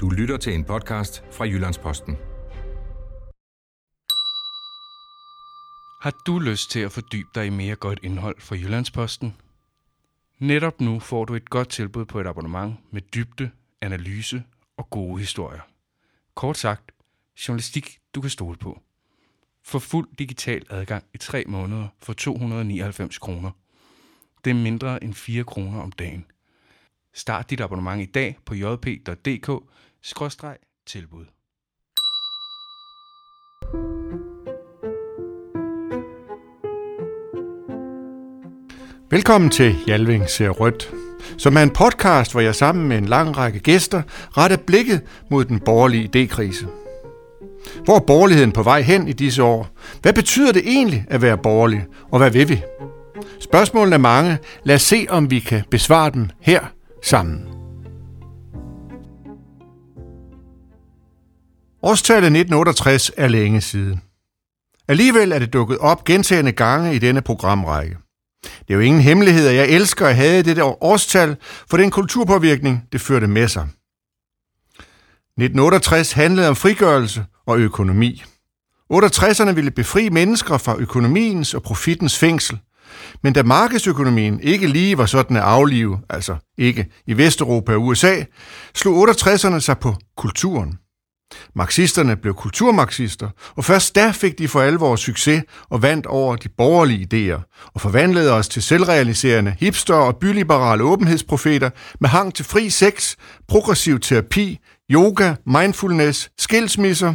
Du lytter til en podcast fra Jyllandsposten. Har du lyst til at fordybe dig i mere godt indhold fra Jyllandsposten? Netop nu får du et godt tilbud på et abonnement med dybde, analyse og gode historier. Kort sagt, journalistik du kan stole på. Få fuld digital adgang i tre måneder for 299 kroner. Det er mindre end 4 kroner om dagen. Start dit abonnement i dag på jp.dk-tilbud. Velkommen til Jalving ser rødt, som er en podcast, hvor jeg sammen med en lang række gæster retter blikket mod den borgerlige idékrise. Hvor er borgerligheden på vej hen i disse år? Hvad betyder det egentlig at være borgerlig, og hvad vil vi? Spørgsmålene er mange. Lad os se, om vi kan besvare dem her sammen. Årstallet 1968 er længe siden. Alligevel er det dukket op gentagende gange i denne programrække. Det er jo ingen hemmelighed, at jeg elsker at have dette årstal for den kulturpåvirkning, det førte med sig. 1968 handlede om frigørelse og økonomi. 68'erne ville befri mennesker fra økonomiens og profitens fængsel. Men da markedsøkonomien ikke lige var sådan at aflive, altså ikke i Vesteuropa og USA, slog 68'erne sig på kulturen. Marxisterne blev kulturmarxister, og først der fik de for alvor succes og vandt over de borgerlige idéer, og forvandlede os til selvrealiserende hipster og byliberale åbenhedsprofeter med hang til fri sex, progressiv terapi, yoga, mindfulness, skilsmisser,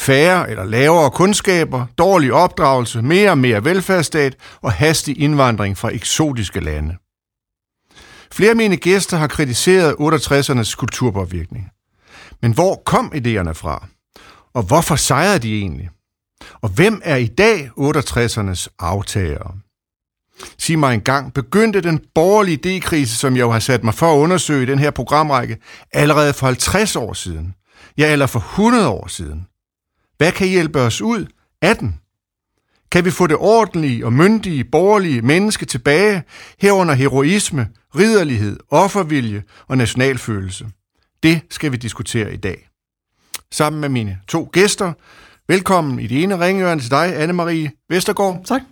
færre eller lavere kundskaber, dårlig opdragelse, mere og mere velfærdsstat og hastig indvandring fra eksotiske lande. Flere af mine gæster har kritiseret 68'ernes kulturpåvirkning. Men hvor kom idéerne fra? Og hvorfor sejrede de egentlig? Og hvem er i dag 68'ernes aftagere? Sig mig engang, begyndte den borgerlige idékrise, som jeg jo har sat mig for at undersøge i den her programrække, allerede for 50 år siden? Ja, eller for 100 år siden? Hvad kan hjælpe os ud af den? Kan vi få det ordentlige og myndige borgerlige menneske tilbage, herunder heroisme, ridderlighed, offervilje og nationalfølelse? Det skal vi diskutere i dag. Sammen med mine to gæster. Velkommen i det ene ringørende til dig, Anne-Marie Vestergaard. Tak.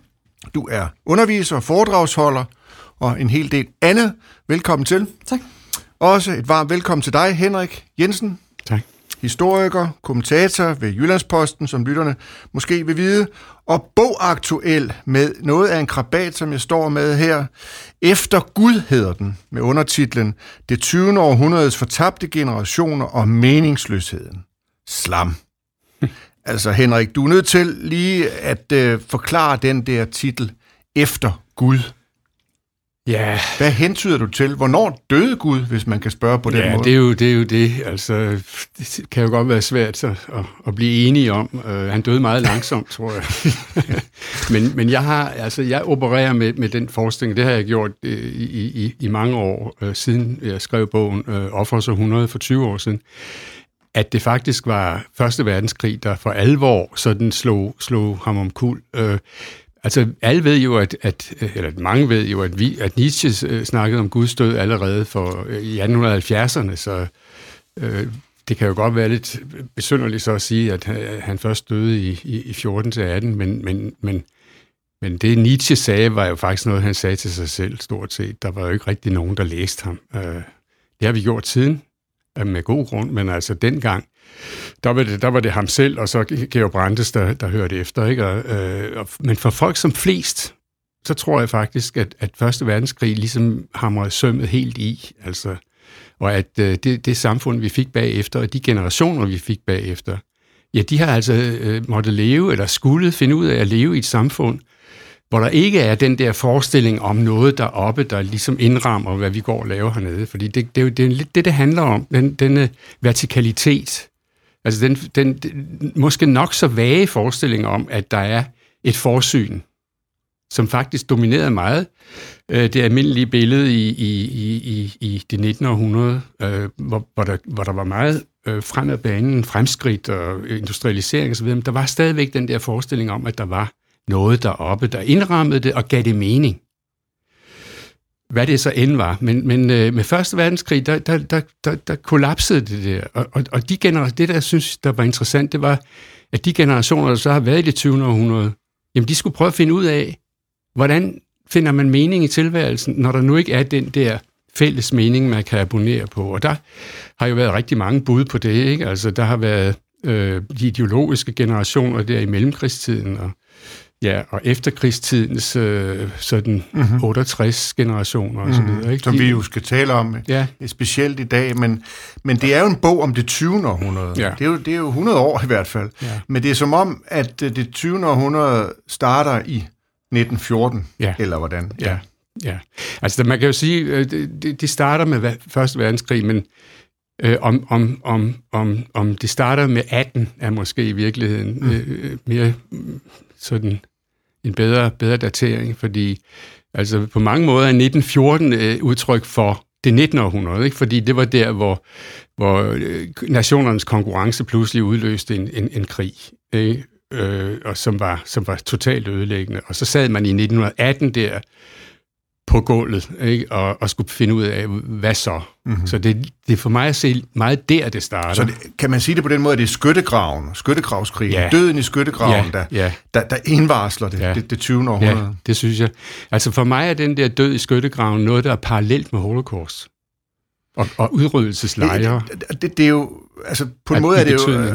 Du er underviser, foredragsholder og en hel del andet. Velkommen til. Tak. Også et varmt velkommen til dig, Henrik Jensen. Tak. Historiker, kommentator ved Jyllandsposten, som lytterne måske vil vide, og bogaktuel med noget af en krabat, som jeg står med her. Efter Gud hedder den, med undertitlen Det 20. århundredes fortabte generationer og meningsløsheden. Slam. altså Henrik, du er nødt til lige at øh, forklare den der titel, Efter Gud. Ja, Hvad hentyder du til? Hvornår døde Gud, hvis man kan spørge på den ja måde? det, er jo, det er jo det. Altså, det kan jo godt være svært så, at, at blive enige om. Uh, han døde meget langsomt, tror jeg. men, men jeg har, altså, jeg opererer med, med den forskning. Det har jeg gjort uh, i, i, i mange år, uh, siden jeg skrev bogen uh, Offers århundrede for 20 år siden at det faktisk var Første Verdenskrig, der for alvor sådan slog, slog ham om kul. Altså, alle ved jo, at, at øh, eller mange ved jo, at, vi, at Nietzsche øh, snakkede om Guds død allerede for øh, i 1870'erne, så øh, det kan jo godt være lidt besynderligt så at sige, at han først døde i, i, i 14 til 18, men, men, men, men det Nietzsche sagde, var jo faktisk noget, han sagde til sig selv stort set. Der var jo ikke rigtig nogen, der læste ham. Øh, det har vi gjort siden, med god grund, men altså dengang, der var det, der var det ham selv, og så Georg Brandes, der, der hørte efter. Ikke? Og, øh, men for folk som flest, så tror jeg faktisk, at, at Første Verdenskrig ligesom hamrede sømmet helt i. Altså, og at øh, det, det samfund, vi fik bagefter, og de generationer, vi fik bagefter, ja, de har altså øh, måtte leve, eller skulle finde ud af at leve i et samfund, hvor der ikke er den der forestilling om noget deroppe, der ligesom indrammer, hvad vi går og laver hernede. Fordi det, det er jo det lidt det, det handler om, den, denne vertikalitet. Altså den, den, den måske nok så vage forestilling om, at der er et forsyn, som faktisk dominerede meget øh, det almindelige billede i, i, i, i det 19. århundrede, øh, hvor, hvor, der, hvor der var meget øh, frem ad banen, fremskridt og industrialisering osv., men der var stadigvæk den der forestilling om, at der var noget deroppe, der indrammede det og gav det mening hvad det så end var. Men, men øh, med Første Verdenskrig, der, der, der, der, der kollapsede det der. Og, og, og de gener- det, der jeg synes, der var interessant, det var, at de generationer, der så har været i det 20. århundrede, jamen de skulle prøve at finde ud af, hvordan finder man mening i tilværelsen, når der nu ikke er den der fælles mening, man kan abonnere på. Og der har jo været rigtig mange bud på det. Ikke? Altså, der har været øh, de ideologiske generationer der i mellemkrigstiden, og, ja, og efterkrigstidens øh, sådan mm-hmm. 68 generationer og så Mhm. videre. Ikke? Som vi jo skal tale om, Ja, specielt i dag, men, men det er jo en bog om det 20. århundrede. Ja. Det, er jo, det er jo 100 år i hvert fald. Ja. Men det er som om, at øh, det 20. århundrede starter i 1914, Ja. eller hvordan? Ja, ja. Altså, man kan jo sige, øh, det, det- starter med Første Verdenskrig, men øh, om, om, om, om, om det starter med 18, er måske i virkeligheden mm. øh, mere mm, sådan en bedre, bedre datering, fordi altså, på mange måder er 1914 øh, udtryk for det 19. århundrede, ikke? fordi det var der, hvor, hvor øh, nationernes konkurrence pludselig udløste en, en, en krig. Ikke? øh, og som var, som var totalt ødelæggende. Og så sad man i 1918 der på gulvet, ikke? Og, og skulle finde ud af, hvad så? Mm-hmm. Så det, det er for mig at se meget der, det starter. Så det, kan man sige det på den måde, at det er skyttegraven, skyttegravskrigen, Ja. døden i skyttegraven, Ja, der, ja. der, der indvarsler det, Ja. det, det 20. århundrede. Ja, det synes jeg. Altså for mig er den der død i skyttegraven noget, der er parallelt med holocaust. Og, og udryddelseslejre. Det, det, det er jo, altså på en At måde er det jo øh,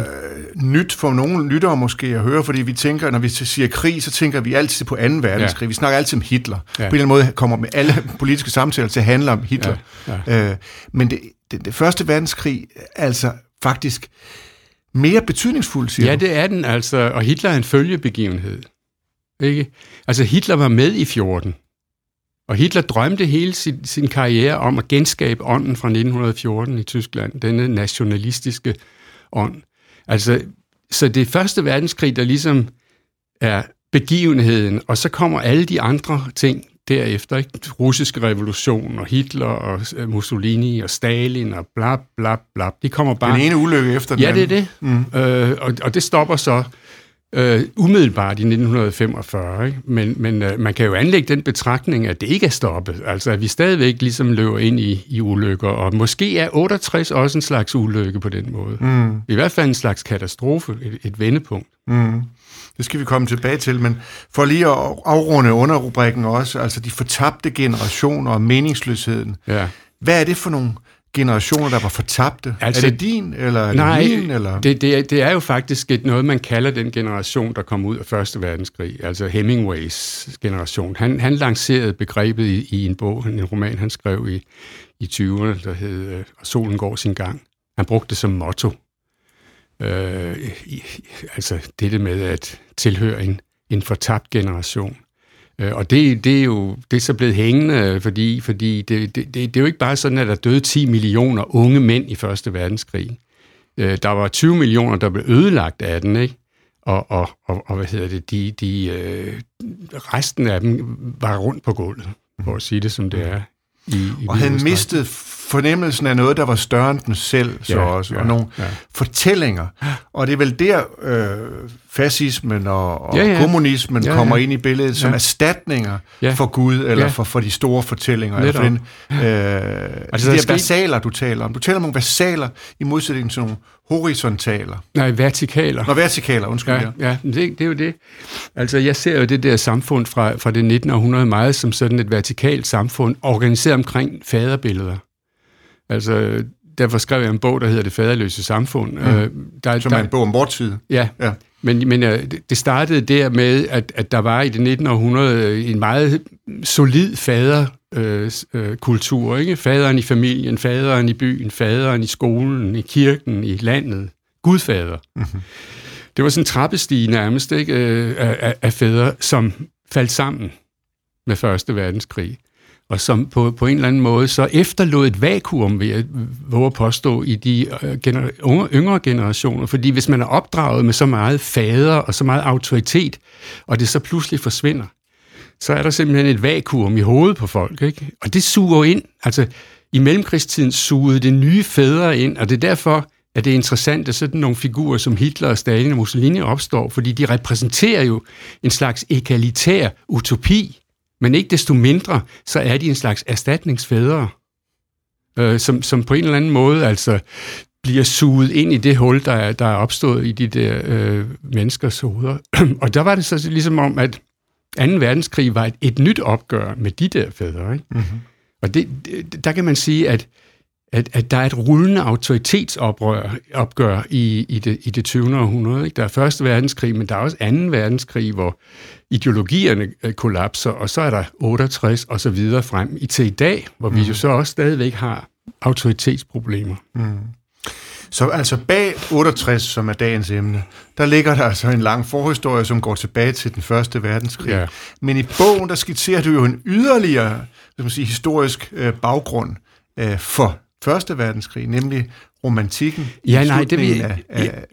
nyt for nogle lyttere måske at høre, fordi vi tænker, når vi siger krig, så tænker vi altid på 2. verdenskrig. Ja. Vi snakker altid om Hitler. Ja. På en eller anden måde kommer med alle politiske samtaler til at handle om Hitler. Ja, Ja. Øh, men det, det, det første verdenskrig er altså faktisk mere betydningsfuld, siger Ja, det er den altså. Og Hitler er en følgebegivenhed. Ikke? Altså Hitler var med i 14. Og Hitler drømte hele sin, sin karriere om at genskabe ånden fra 1914 i Tyskland. Denne nationalistiske ånd. Altså, så det er første verdenskrig, der ligesom er begivenheden, og så kommer alle de andre ting derefter, ikke? Russiske revolution, og Hitler, og øh, Mussolini, og Stalin, og bla bla bla. De kommer bare... Den ene ulykke efter den Ja, det er det. Mm. Øh, og, og det stopper så øh, umiddelbart i 1945. Ikke? Men, men øh, man kan jo anlægge den betragtning, at det ikke er stoppet. Altså, at vi stadigvæk ligesom løber ind i, i ulykker. Og måske er 68 også en slags ulykke på den måde. Mm. I hvert fald en slags katastrofe, et, et vendepunkt. Mm. Det skal vi komme tilbage til, men for lige at afrunde underrubrikken også, altså de fortabte generationer og meningsløsheden. Ja. Hvad er det for nogle generationer, der var fortabte? Altså- er det din, eller er det Nej, min? Eller? det, det, er, det er jo faktisk et, noget, man kalder den generation, der kom ud af Første Verdenskrig, altså Hemingways generation. Han, han lancerede begrebet i, i en bog, en roman, han skrev i, i 20'erne, der hed øh, solen går sin gang. Han brugte det som motto. Øh, i, altså dette med at tilhøre en, en fortabt generation. Øh, Og det, det, er jo det er så blevet hængende, fordi, fordi det, det, det, det er jo ikke bare sådan, at der døde 10 millioner unge mænd i Første Verdenskrig. Øh, Der var 20 millioner, der blev ødelagt af den, ikke? Og, og, og, og hvad hedder det, de, de, øh, resten af dem var rundt på gulvet, for at sige det som det er. I, i Og han mistede fornemmelsen af noget, der var større end den selv, så Ja, også, og ja, nogle ja. fortællinger. Og det er vel der, øh, fascismen og, og Ja, ja. kommunismen Ja, kommer ja. ind i billedet som Ja. erstatninger Ja. for Gud, eller Ja. for, for de store fortællinger. Eller for den, øh, altså, Altså, de der der er versaler, du taler om. Du taler om nogle versaler i modsætning til nogle horisontaler. Nej, vertikaler. Nå, vertikaler, undskyld. Ja, ja det, det er jo det. Altså, jeg ser jo det der samfund fra, fra det 19. århundrede meget som sådan et vertikalt samfund, organiseret omkring faderbilleder. Altså, derfor skrev jeg en bog, der hedder Det faderløse samfund. Mm. Øh, der, Som der, er en bog om vortid. Ja, Ja. men, men ja, det- startede der med, at, at der var i det 19. århundrede en meget solid faderkultur. Øh, øh, kultur, ikke? Faderen i familien, faderen i byen, faderen i skolen, i kirken, i landet. Gudfader. Mm-hmm. Det var sådan en trappestige nærmest ikke? Øh, af, af- af fædre, som faldt sammen med Første Verdenskrig og som på, på en eller anden måde så efterlod et vakuum, ved jeg våge at påstå, i de øh, gener- unge, yngre generationer. Fordi hvis man er opdraget med så meget fader og så meget autoritet, og det så pludselig forsvinder, så er der simpelthen et vakuum i hovedet på folk. Ikke? Og det suger ind. Altså, i mellemkrigstiden sugede det nye fædre ind, og det er derfor, at det er interessant, at sådan nogle figurer som Hitler og Stalin og Mussolini opstår, fordi de repræsenterer jo en slags egalitær utopi men ikke desto mindre, så er de en slags erstatningsfædre, øh, som, som på en eller anden måde altså bliver suget ind i det hul, der er, der er opstået i de der øh, menneskers hoveder. og der var det så ligesom om, at 2. verdenskrig var et, et nyt opgør med de der fædre. Ikke? Mm-hmm. Og det, det, der kan man sige, at, at, at der er et rullende autoritetsoprør opgør i, i, det, i det 20. århundrede. Ikke? Der er Første verdenskrig, men der er også 2. verdenskrig, hvor ideologierne øh, kollapser, og så er der 68 og så videre frem i til i dag, hvor mm. vi jo så også stadigvæk har autoritetsproblemer. Mm. Så altså bag 68, som er dagens emne, der ligger der altså en lang forhistorie, som går tilbage til den første verdenskrig. Ja. Men i bogen, der skitserer du jo en yderligere skal man sige, historisk øh, baggrund øh, for første verdenskrig, nemlig romantikken ja, nej, det vil, af, af,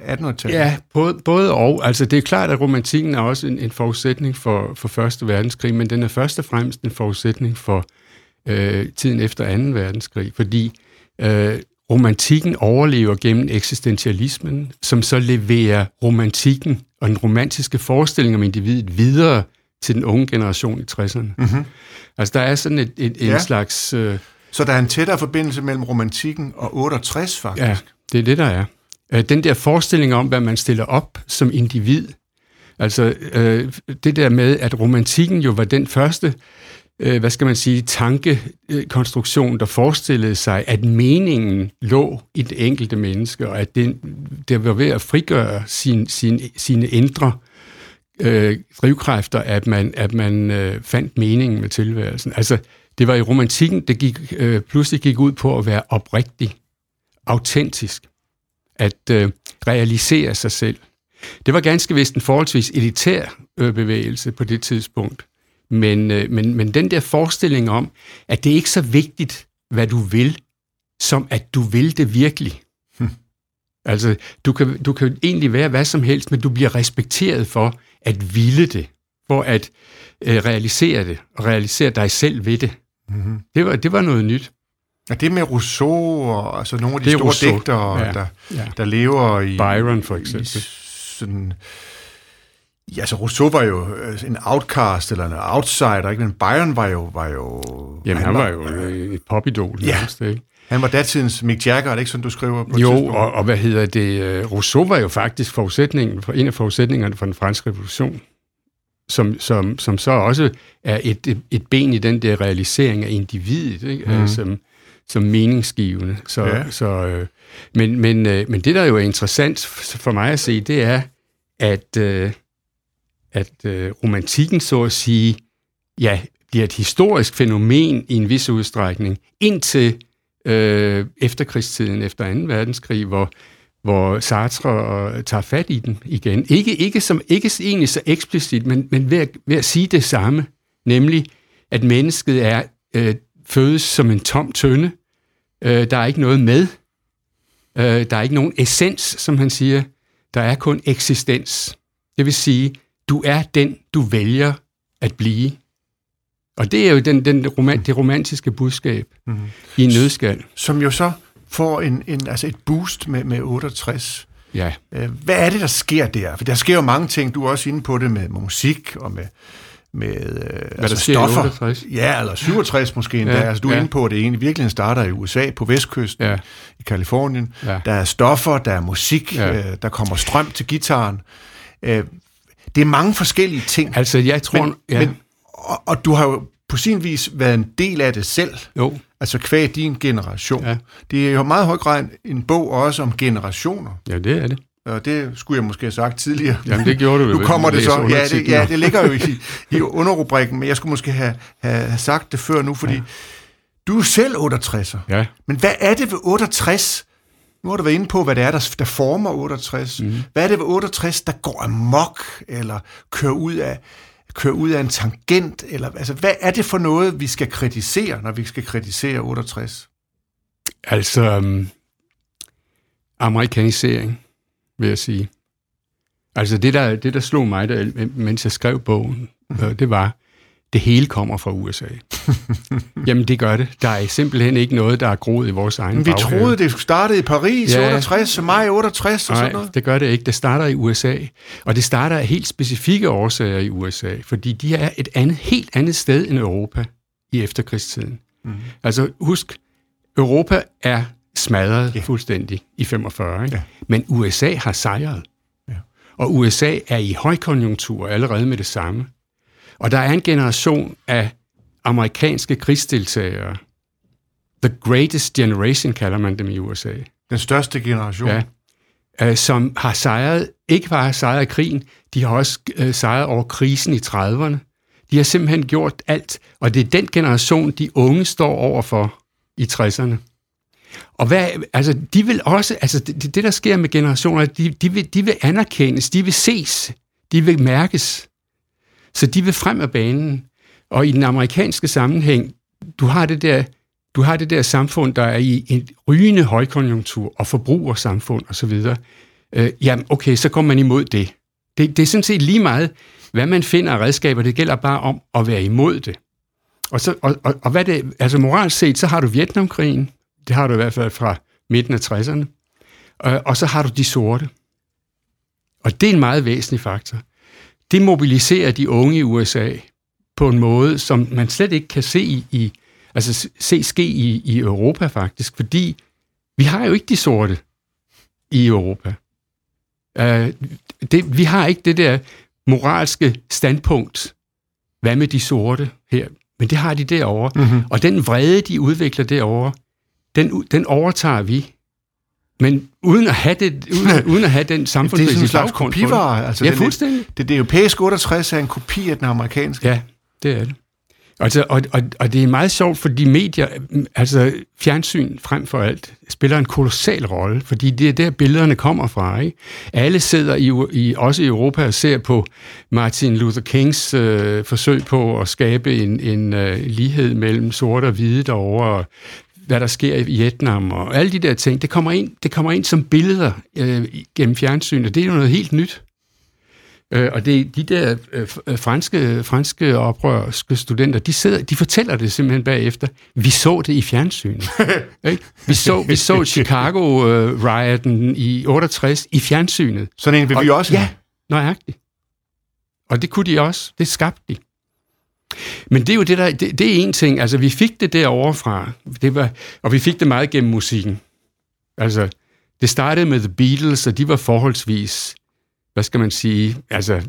af 1800-tallet. Ja, både, både og. Altså, det er klart, at romantikken er også en, en forudsætning for, for første verdenskrig, men den er først og fremmest en forudsætning for øh, tiden efter 2. verdenskrig, fordi øh, romantikken overlever gennem eksistentialismen, som så leverer romantikken og den romantiske forestilling om individet videre til den unge generation i 60'erne. Mm-hmm. Altså der er sådan et, et, ja. en slags... Øh, så der er en tættere forbindelse mellem romantikken og 68 faktisk? Ja, det er det, der er. Øh, den der forestilling om, hvad man stiller op som individ, altså øh, det der med, at romantikken jo var den første øh, hvad skal man sige, tankekonstruktion, der forestillede sig, at meningen lå i det enkelte menneske, og at det, det var ved at frigøre sin, sin, sine indre øh, drivkræfter, at man, at man øh, fandt meningen med tilværelsen. Altså, det var i romantikken, det gik, øh, pludselig gik ud på at være oprigtig, autentisk, at øh, realisere sig selv. Det var ganske vist en forholdsvis elitær øh, bevægelse på det tidspunkt. Men, øh, men, men den der forestilling om, at det er ikke så vigtigt, hvad du vil, som at du vil det virkelig. Hm. Altså, du kan, du kan egentlig være hvad som helst, men du bliver respekteret for at ville det, for at øh, realisere det, og realisere dig selv ved det. Mm-hmm. Det, var, det var noget nyt. Ja, det med Rousseau og altså nogle af de store Rousseau. digtere, ja, der, ja. der lever i... Byron for eksempel. I sådan, Ja, så Rousseau var jo øh, en outcast eller en outsider, ikke? men Byron var jo... Var jo Jamen, han, han var, var jo et popidol. Ja. Nærmest, ikke? Han var datidens Mick Jagger, er det ikke sådan, du skriver på Jo, og, og hvad hedder det? Øh, Rousseau var jo faktisk forudsætningen, for en af forudsætningerne for den franske revolution, som, som, som så også er et, et, ben i den der realisering af individet, ikke? Mm. som, som meningsgivende. Så, ja. så, øh, men, men, øh, men det, der jo er interessant for mig at se, det er, at... Øh, at øh, romantikken, så at sige, ja, bliver et historisk fænomen i en vis udstrækning, indtil øh, efterkrigstiden, efter 2. verdenskrig, hvor, hvor Sartre tager fat i den igen. Ikke, ikke, som, ikke egentlig så eksplicit, men, men ved, at, ved at sige det samme, nemlig at mennesket er øh, fødes som en tom tønde. Øh, der er ikke noget med. Øh, der er ikke nogen essens, som han siger. Der er kun eksistens. Det vil sige, du er den, du vælger at blive. Og det er jo den, den roman, det romantiske budskab mm. i en nødskal. Som jo så får en, en, altså et boost med, med 68. Ja. Øh, hvad er det, der sker der? For der sker jo mange ting. Du er også inde på det med musik og med, med øh, Hvad altså der sker stoffer. 68? Ja, eller 67 måske endda. Ja, altså, du er ja. inde på, at det egentlig virkelig starter i USA, på vestkysten, ja. i Kalifornien. Ja. Der er stoffer, der er musik, ja. øh, der kommer strøm til gitaren. Øh, det er mange forskellige ting. Altså, jeg tror... Men, ja. men, og, og du har jo på sin vis været en del af det selv. Jo. Altså kvæg din generation. Ja. Det er jo meget høj grad en bog også om generationer. Ja, det er det. Og det skulle jeg måske have sagt tidligere. Jamen, det gjorde du Nu kommer det så. Ja det, ja, det ligger jo i, i underrubrikken, men jeg skulle måske have, have sagt det før nu, fordi ja. du er selv 68'er. Ja. Men hvad er det ved 68, nu har du været inde på, hvad det er, der, der former 68. Mm. Hvad er det ved 68, der går amok, eller kører ud af, kører ud af en tangent? Eller, altså, hvad er det for noget, vi skal kritisere, når vi skal kritisere 68? Altså, um, amerikanisering, vil jeg sige. Altså, det der, det, der slog mig, der, mens jeg skrev bogen, mm. det var, det hele kommer fra USA. Jamen, det gør det. Der er simpelthen ikke noget, der er groet i vores egen Men vi baghave. troede, det startede i Paris Ja. 68, maj 68 og sådan Nej, noget. det gør det ikke. Det starter i USA. Og det starter af helt specifikke årsager i USA, fordi de er et andet, helt andet sted end Europa i efterkrigstiden. Mm. Altså husk, Europa er smadret Ja. fuldstændig i 45, ikke? Ja. men USA har sejret. Ja. Og USA er i højkonjunktur allerede med det samme. Og der er en generation af amerikanske krigsdeltagere. The Greatest Generation kalder man dem i USA Den største generation. ja, øh, som har sejret, ikke bare sejret krigen, de har også øh, sejret over krisen i 30'erne. De har simpelthen gjort alt, og det er den generation, de unge står overfor i 60'erne. Og hvad, altså, de vil også, altså det, det der sker med generationer, de, de, vil, de vil anerkendes, de vil ses, de vil mærkes. Så de vil frem af banen. Og i den amerikanske sammenhæng, du har det der, du har det der samfund, der er i en rygende højkonjunktur og forbrugersamfund osv. Øh, jamen, okay, så går man imod det. det. Det er sådan set lige meget, hvad man finder af redskaber. Det gælder bare om at være imod det. Og, så, og, og, og hvad det, altså moralt set, så har du Vietnamkrigen. Det har du i hvert fald fra midten af 60'erne. Og, øh, og så har du de sorte. Og det er en meget væsentlig faktor. Det mobiliserer de unge i USA på en måde, som man slet ikke kan se i, i altså se ske i, i Europa faktisk, fordi vi har jo ikke de sorte i Europa. Uh, det, vi har ikke det der moralske standpunkt. Hvad med de sorte her? Men det har de derovre. Mm-hmm. Og den vrede, de udvikler derovre, den, den overtager vi. Men uden at have, det, uden, uden at have den Det er sådan en samfundsmæssige slags kopivare. Altså, Ja, den- fuldstændig. Det, det europæiske 68 er en kopi af den amerikanske. Ja, det er det. Altså, og, og, og det er meget sjovt, fordi medier, altså fjernsyn frem for alt, spiller en kolossal rolle, fordi det er der, billederne kommer fra. Ikke? Alle sidder i, i, også i Europa og ser på Martin Luther Kings øh, forsøg på at skabe en, en øh, lighed mellem sorte og hvide derovre, og hvad der sker i Vietnam, og alle de der ting, det kommer ind, det kommer ind som billeder øh, gennem fjernsyn, og det er jo noget helt nyt. Øh, og det de der øh, øh, franske, franske oprørske studenter, de, sidder, de fortæller det simpelthen bagefter. Vi så det i fjernsynet. ikke? Vi så, vi så Chicago-rioten i 68 i fjernsynet. Sådan en vil vi Og- også Ja, have. nøjagtigt. Og det kunne de også. Det skabte de. Men det er jo det der, det, det er en ting. Altså, vi fik det derovre fra, det var, og vi fik det meget gennem musikken. Altså, det startede med The Beatles, og de var forholdsvis, hvad skal man sige, altså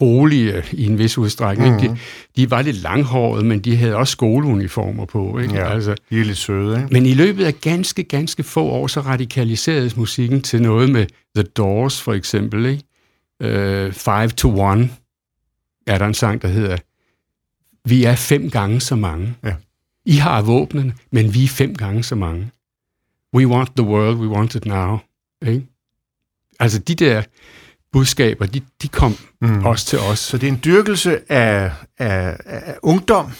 rolige i en vis udstrækning. Mm. De, de var lidt langhårede, men de havde også skoleuniformer på. Ikke? Ja. Altså, De er lidt søde, ikke? men i løbet af ganske, ganske få år, så radikaliseredes musikken til noget med The Doors, for eksempel. Ikke? Uh, Five to One er der en sang, der hedder Vi er fem gange så mange. Ja. I har våbnene, men vi er fem gange så mange. We want the world, we want it now. Ikke? Altså de der budskaber, de, de kom Mm. også til os. Så det er en dyrkelse af, af, af ungdom,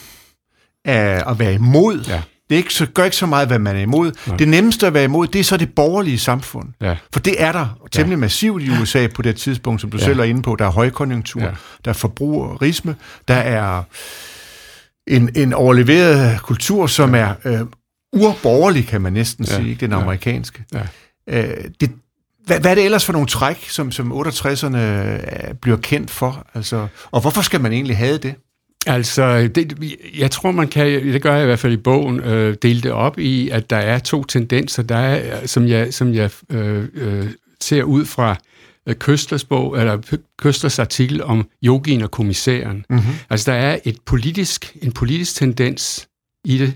af at være imod. Ja. Det er ikke så, gør ikke så meget, hvad man er imod. Nej. Det nemmeste at være imod, det er så det borgerlige samfund. Ja. For det er der temmelig massivt i USA på det tidspunkt, som du Ja. selv er inde på. Der er højkonjunktur, Ja. der er forbrugerisme, der er en, en overleveret kultur, som er øh, urborgerlig, kan man næsten Ja. sige, ikke? den Ja. amerikanske. Ja. Øh, det, hvad, hvad er det ellers for nogle træk, som, som 68'erne øh, bliver kendt for? Altså, og hvorfor skal man egentlig have det? Altså, det, jeg tror, man kan, det gør jeg i hvert fald i bogen, øh, dele det op i, at der er to tendenser, der er, som jeg, som jeg øh, øh, ser ud fra øh, Køstlers bog, eller Køstlers artikel om yogien og kommissæren. Mm-hmm. Altså, der er et politisk, en politisk tendens i det,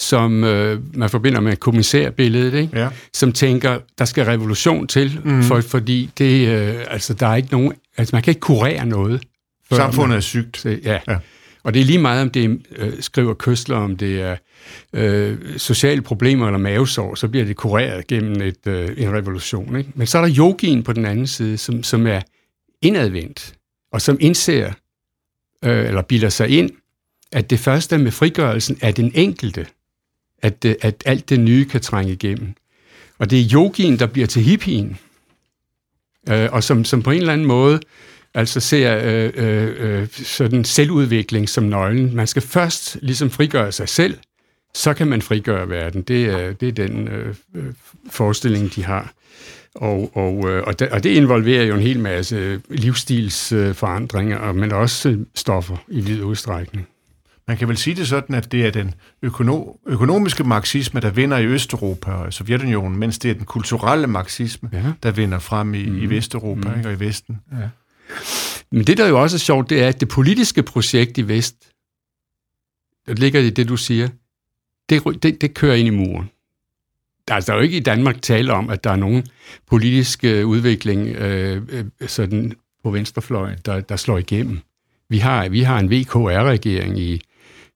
som øh, man forbinder med kommissærbilledet, ikke? Ja. som tænker, der skal revolution til, mm. for, fordi det, øh, altså, der er ikke nogen, altså, man kan ikke kurere noget. Samfundet er sygt. så, ja. Ja. Og det er lige meget, om det øh, skriver Køstler, om det er øh, sociale problemer eller mavesår, så bliver det kureret gennem et, øh, en revolution. Ikke? Men så er der yogien på den anden side, som, som er indadvendt, og som indser, øh, eller bilder sig ind, at det første med frigørelsen er den enkelte, at, det, at alt det nye kan trænge igennem. Og det er yogien, der bliver til hippien, øh, og som, som på en eller anden måde altså ser øh, øh, sådan selvudvikling som nøglen. Man skal først ligesom frigøre sig selv, så kan man frigøre verden. Det er, det er den øh, forestilling, de har. Og, og, øh, og, det, og det involverer jo en hel masse livsstilsforandringer, men også stoffer i vid udstrækning. Man kan vel sige det sådan, at det er den økono- økonomiske marxisme, der vinder i Østeuropa og Sovjetunionen, mens det er den kulturelle marxisme, ja. der vinder frem i, mm. i Vesteuropa mm. ikke, og i Vesten. Ja. Men det, der jo også er sjovt, det er, at det politiske projekt i Vest, der ligger i det, du siger, det, det, det kører ind i muren. Der er altså jo ikke i Danmark tale om, at der er nogen politisk udvikling øh, øh, sådan på venstrefløjen, der, der slår igennem. Vi har, vi har en VKR-regering i,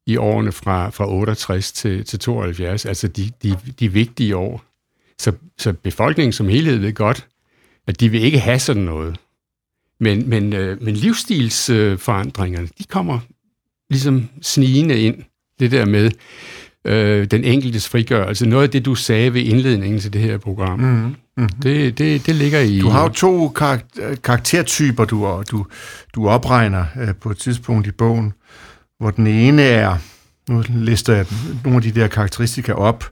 i årene fra, fra 68 til, til 72, altså de, de, de vigtige år. Så, så befolkningen som helhed ved godt, at de vil ikke have sådan noget. Men, men, øh, men livsstilsforandringerne, de kommer ligesom snigende ind. Det der med øh, den enkeltes frigørelse. Noget af det, du sagde ved indledningen til det her program. Mm-hmm. Mm-hmm. Det, det, det ligger i... Du har jo to karak- karaktertyper, du, du, du opregner øh, på et tidspunkt i bogen, hvor den ene er... Nu lister jeg nogle af de der karakteristika op.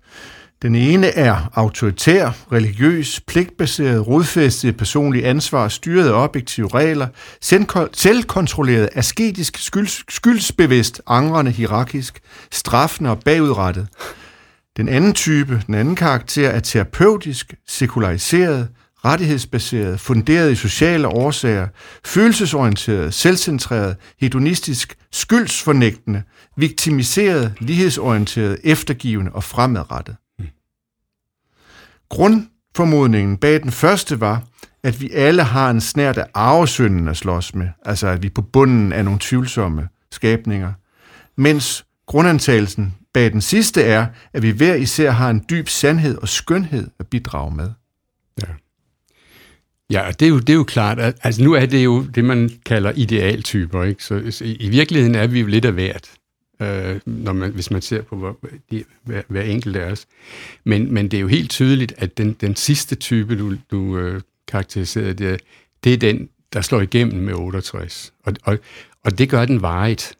Den ene er autoritær, religiøs, pligtbaseret, rodfæstet personlig ansvar, styret af objektive regler, selvkontrolleret, asketisk, skylds, skyldsbevidst, angrende, hierarkisk, straffende og bagudrettet. Den anden type, den anden karakter, er terapeutisk, sekulariseret, rettighedsbaseret, funderet i sociale årsager, følelsesorienteret, selvcentreret, hedonistisk, skyldsfornægtende, viktimiseret, lighedsorienteret, eftergivende og fremadrettet. Grundformodningen bag den første var, at vi alle har en snært af arvesynden at slås med, altså at vi er på bunden af nogle tvivlsomme skabninger, mens grundantagelsen bag den sidste er, at vi hver især har en dyb sandhed og skønhed at bidrage med. Ja. Ja, det er, jo, det er jo klart, at altså nu er det jo det, man kalder idealtyper, ikke? Så i virkeligheden er vi jo lidt af hvert øh, når man, hvis man ser på hvor, de, hver, hver enkelt af os. Men, men det er jo helt tydeligt, at den, den sidste type, du, du øh, karakteriserede, det, det er den, der slår igennem med 68. Og, og, og det gør den varigt.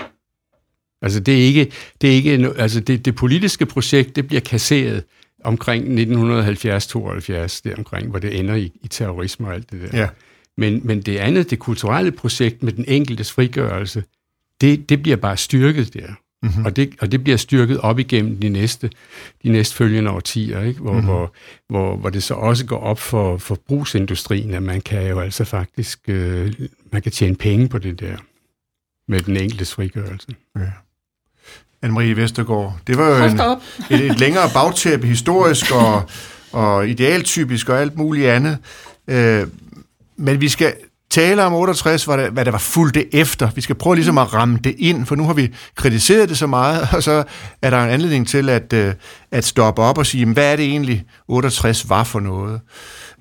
Altså det er ikke, det, er ikke, altså det, det politiske projekt, det bliver kasseret omkring 1970-72, der omkring, hvor det ender i, i terrorisme og alt det der. Ja. Men, men det andet, det kulturelle projekt med den enkeltes frigørelse, det, det bliver bare styrket der. Mm-hmm. Og, det, og det bliver styrket op igennem de næste, de næste følgende årtier, ikke? Hvor, mm-hmm. hvor, hvor, hvor det så også går op for forbrugsindustrien, at man kan jo altså faktisk øh, man kan tjene penge på det der med den enkeltes frigørelse. Ja. Anne-Marie Vestergaard, det var jo en, et, et længere bagtæppe historisk og, og idealtypisk og alt muligt andet. Øh, men vi skal tale om 68, hvad der, hvad der var fuldt det efter. Vi skal prøve ligesom at ramme det ind, for nu har vi kritiseret det så meget, og så er der en anledning til at, øh, at stoppe op og sige, hvad er det egentlig 68 var for noget?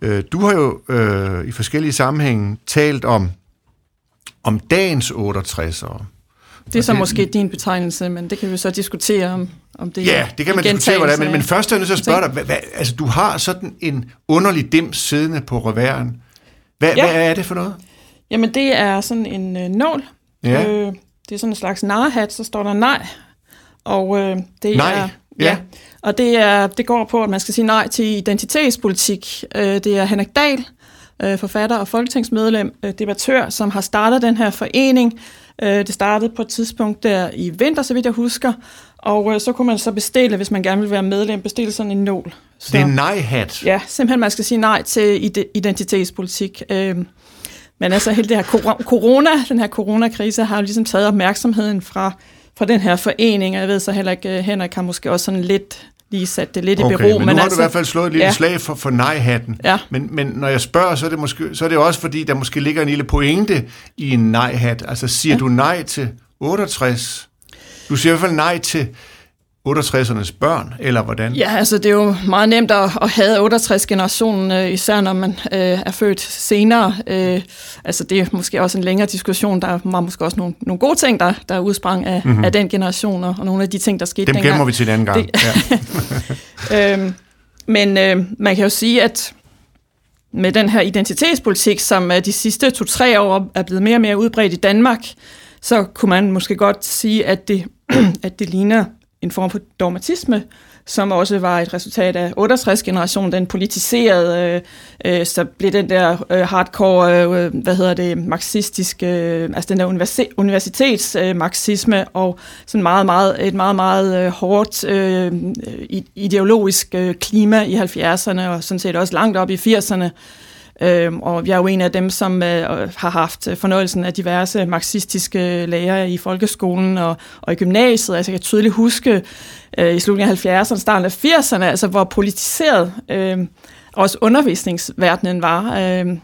Øh, du har jo øh, i forskellige sammenhænge talt om, om dagens 68'ere. Det er så det, måske din betegnelse, men det kan vi så diskutere om, om det Ja, det kan man diskutere, hvordan, men, men først er jeg nødt til at spørge dig, hvad, hvad, altså du har sådan en underlig dims siddende på reværen, hvad, ja. hvad er det for noget? Jamen, det er sådan en øh, nål. Ja. Øh, det er sådan en slags narhat, så står der nej. Og øh, det nej. er... Ja. ja. Og det, er, det går på, at man skal sige nej til identitetspolitik. Øh, det er Henrik Dahl, øh, forfatter og folketingsmedlem, øh, debattør, som har startet den her forening. Øh, det startede på et tidspunkt der i vinter, så vidt jeg husker. Og øh, så kunne man så bestille, hvis man gerne vil være medlem, bestille sådan en nål. Så, det er en nej-hat? Ja, simpelthen man skal sige nej til identitetspolitik. Øh, men altså hele det her corona, den her coronakrise har ligesom taget opmærksomheden fra, fra den her forening, og jeg ved så heller ikke, øh, Henrik har måske også sådan lidt lige sat det lidt okay, i bero. Men nu men har altså, du i hvert fald slået et lille ja. slag for, for nej-hatten. Ja. Men, men når jeg spørger, så er, det måske, så er det også fordi, der måske ligger en lille pointe i en nej-hat. Altså siger ja. du nej til 68? Du siger i hvert fald nej til 68'ernes børn, eller hvordan? Ja, altså det er jo meget nemt at, at have 68-generationen, øh, især når man øh, er født senere. Øh, altså det er måske også en længere diskussion. Der var måske også nogle, nogle gode ting, der, der udsprang af, mm-hmm. af den generation, og nogle af de ting, der skete Dem dengang. gemmer vi til en anden gang. Det, ja. øhm, men øh, man kan jo sige, at med den her identitetspolitik, som de sidste to-tre år er blevet mere og mere udbredt i Danmark, så kunne man måske godt sige, at det, at det ligner en form for dogmatisme, som også var et resultat af 68-generationen, den politiserede, øh, øh, så blev den der øh, hardcore, øh, hvad hedder det, marxistiske, øh, altså den der universi- universitetsmarxisme, øh, og sådan meget, meget, et meget, meget øh, hårdt øh, øh ideologisk øh, klima i 70'erne, og sådan set også langt op i 80'erne, Øhm, og jeg er jo en af dem, som øh, har haft øh, fornøjelsen af diverse marxistiske lærere i folkeskolen og, og i gymnasiet. Altså jeg kan tydeligt huske øh, i slutningen af 70'erne, starten af 80'erne, altså hvor politiseret øh, også undervisningsverdenen var. Øh, øh,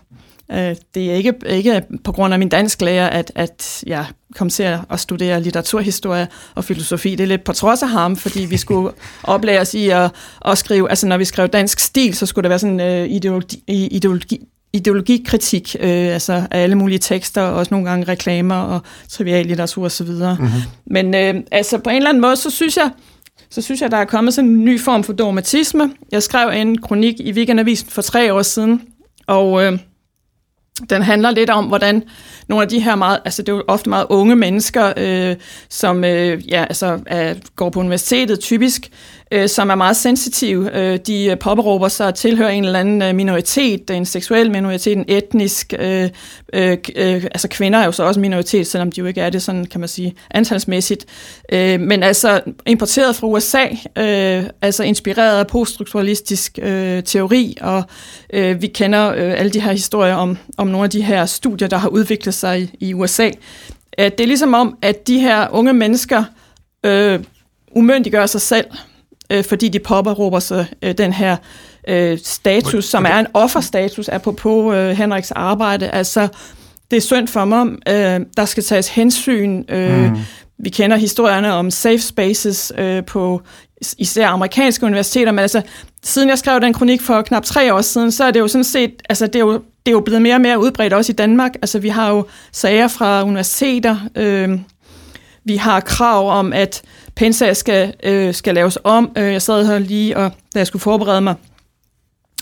det er ikke, ikke på grund af min dansk lærer, at, at jeg kom til at studere litteraturhistorie og filosofi. Det er lidt på trods af ham, fordi vi skulle oplære os i at, at skrive, altså når vi skrev dansk stil, så skulle der være sådan øh, ideologi, ideologi, ideologikritik, øh, altså af alle mulige tekster, og også nogle gange reklamer og triviallitteratur osv. Mm-hmm. Men øh, altså på en eller anden måde, så synes jeg, så synes jeg, der er kommet sådan en ny form for dogmatisme. Jeg skrev en kronik i Weekendavisen for tre år siden, og øh, den handler lidt om, hvordan nogle af de her meget, altså det er jo ofte meget unge mennesker, øh, som øh, ja, altså, er, går på universitetet typisk, øh, som er meget sensitive. Øh, de øh, påberåber sig at tilhøre en eller anden øh, minoritet, en seksuel minoritet, en etnisk. Øh, øh, øh, altså kvinder er jo så også en minoritet, selvom de jo ikke er det, sådan kan man sige, antalsmæssigt. Øh, men altså importeret fra USA, øh, altså inspireret af poststrukturalistisk øh, teori, og øh, vi kender øh, alle de her historier om, om nogle af de her studier, der har udviklet sig i, i USA. At det er ligesom om, at de her unge mennesker øh, umyndiggør sig selv øh, fordi de påberåber sig øh, den her øh, status, som er en offerstatus, apropos øh, Henriks arbejde. Altså, det er synd for mig. Øh, der skal tages hensyn. Øh, mm. Vi kender historierne om safe spaces øh, på især amerikanske universiteter, men altså, siden jeg skrev den kronik for knap tre år siden, så er det jo sådan set, altså det er jo, det er jo blevet mere og mere udbredt også i Danmark. Altså vi har jo sager fra universiteter, øh, vi har krav om, at Pensa skal, øh, skal laves om. Øh, jeg sad her lige, og da jeg skulle forberede mig,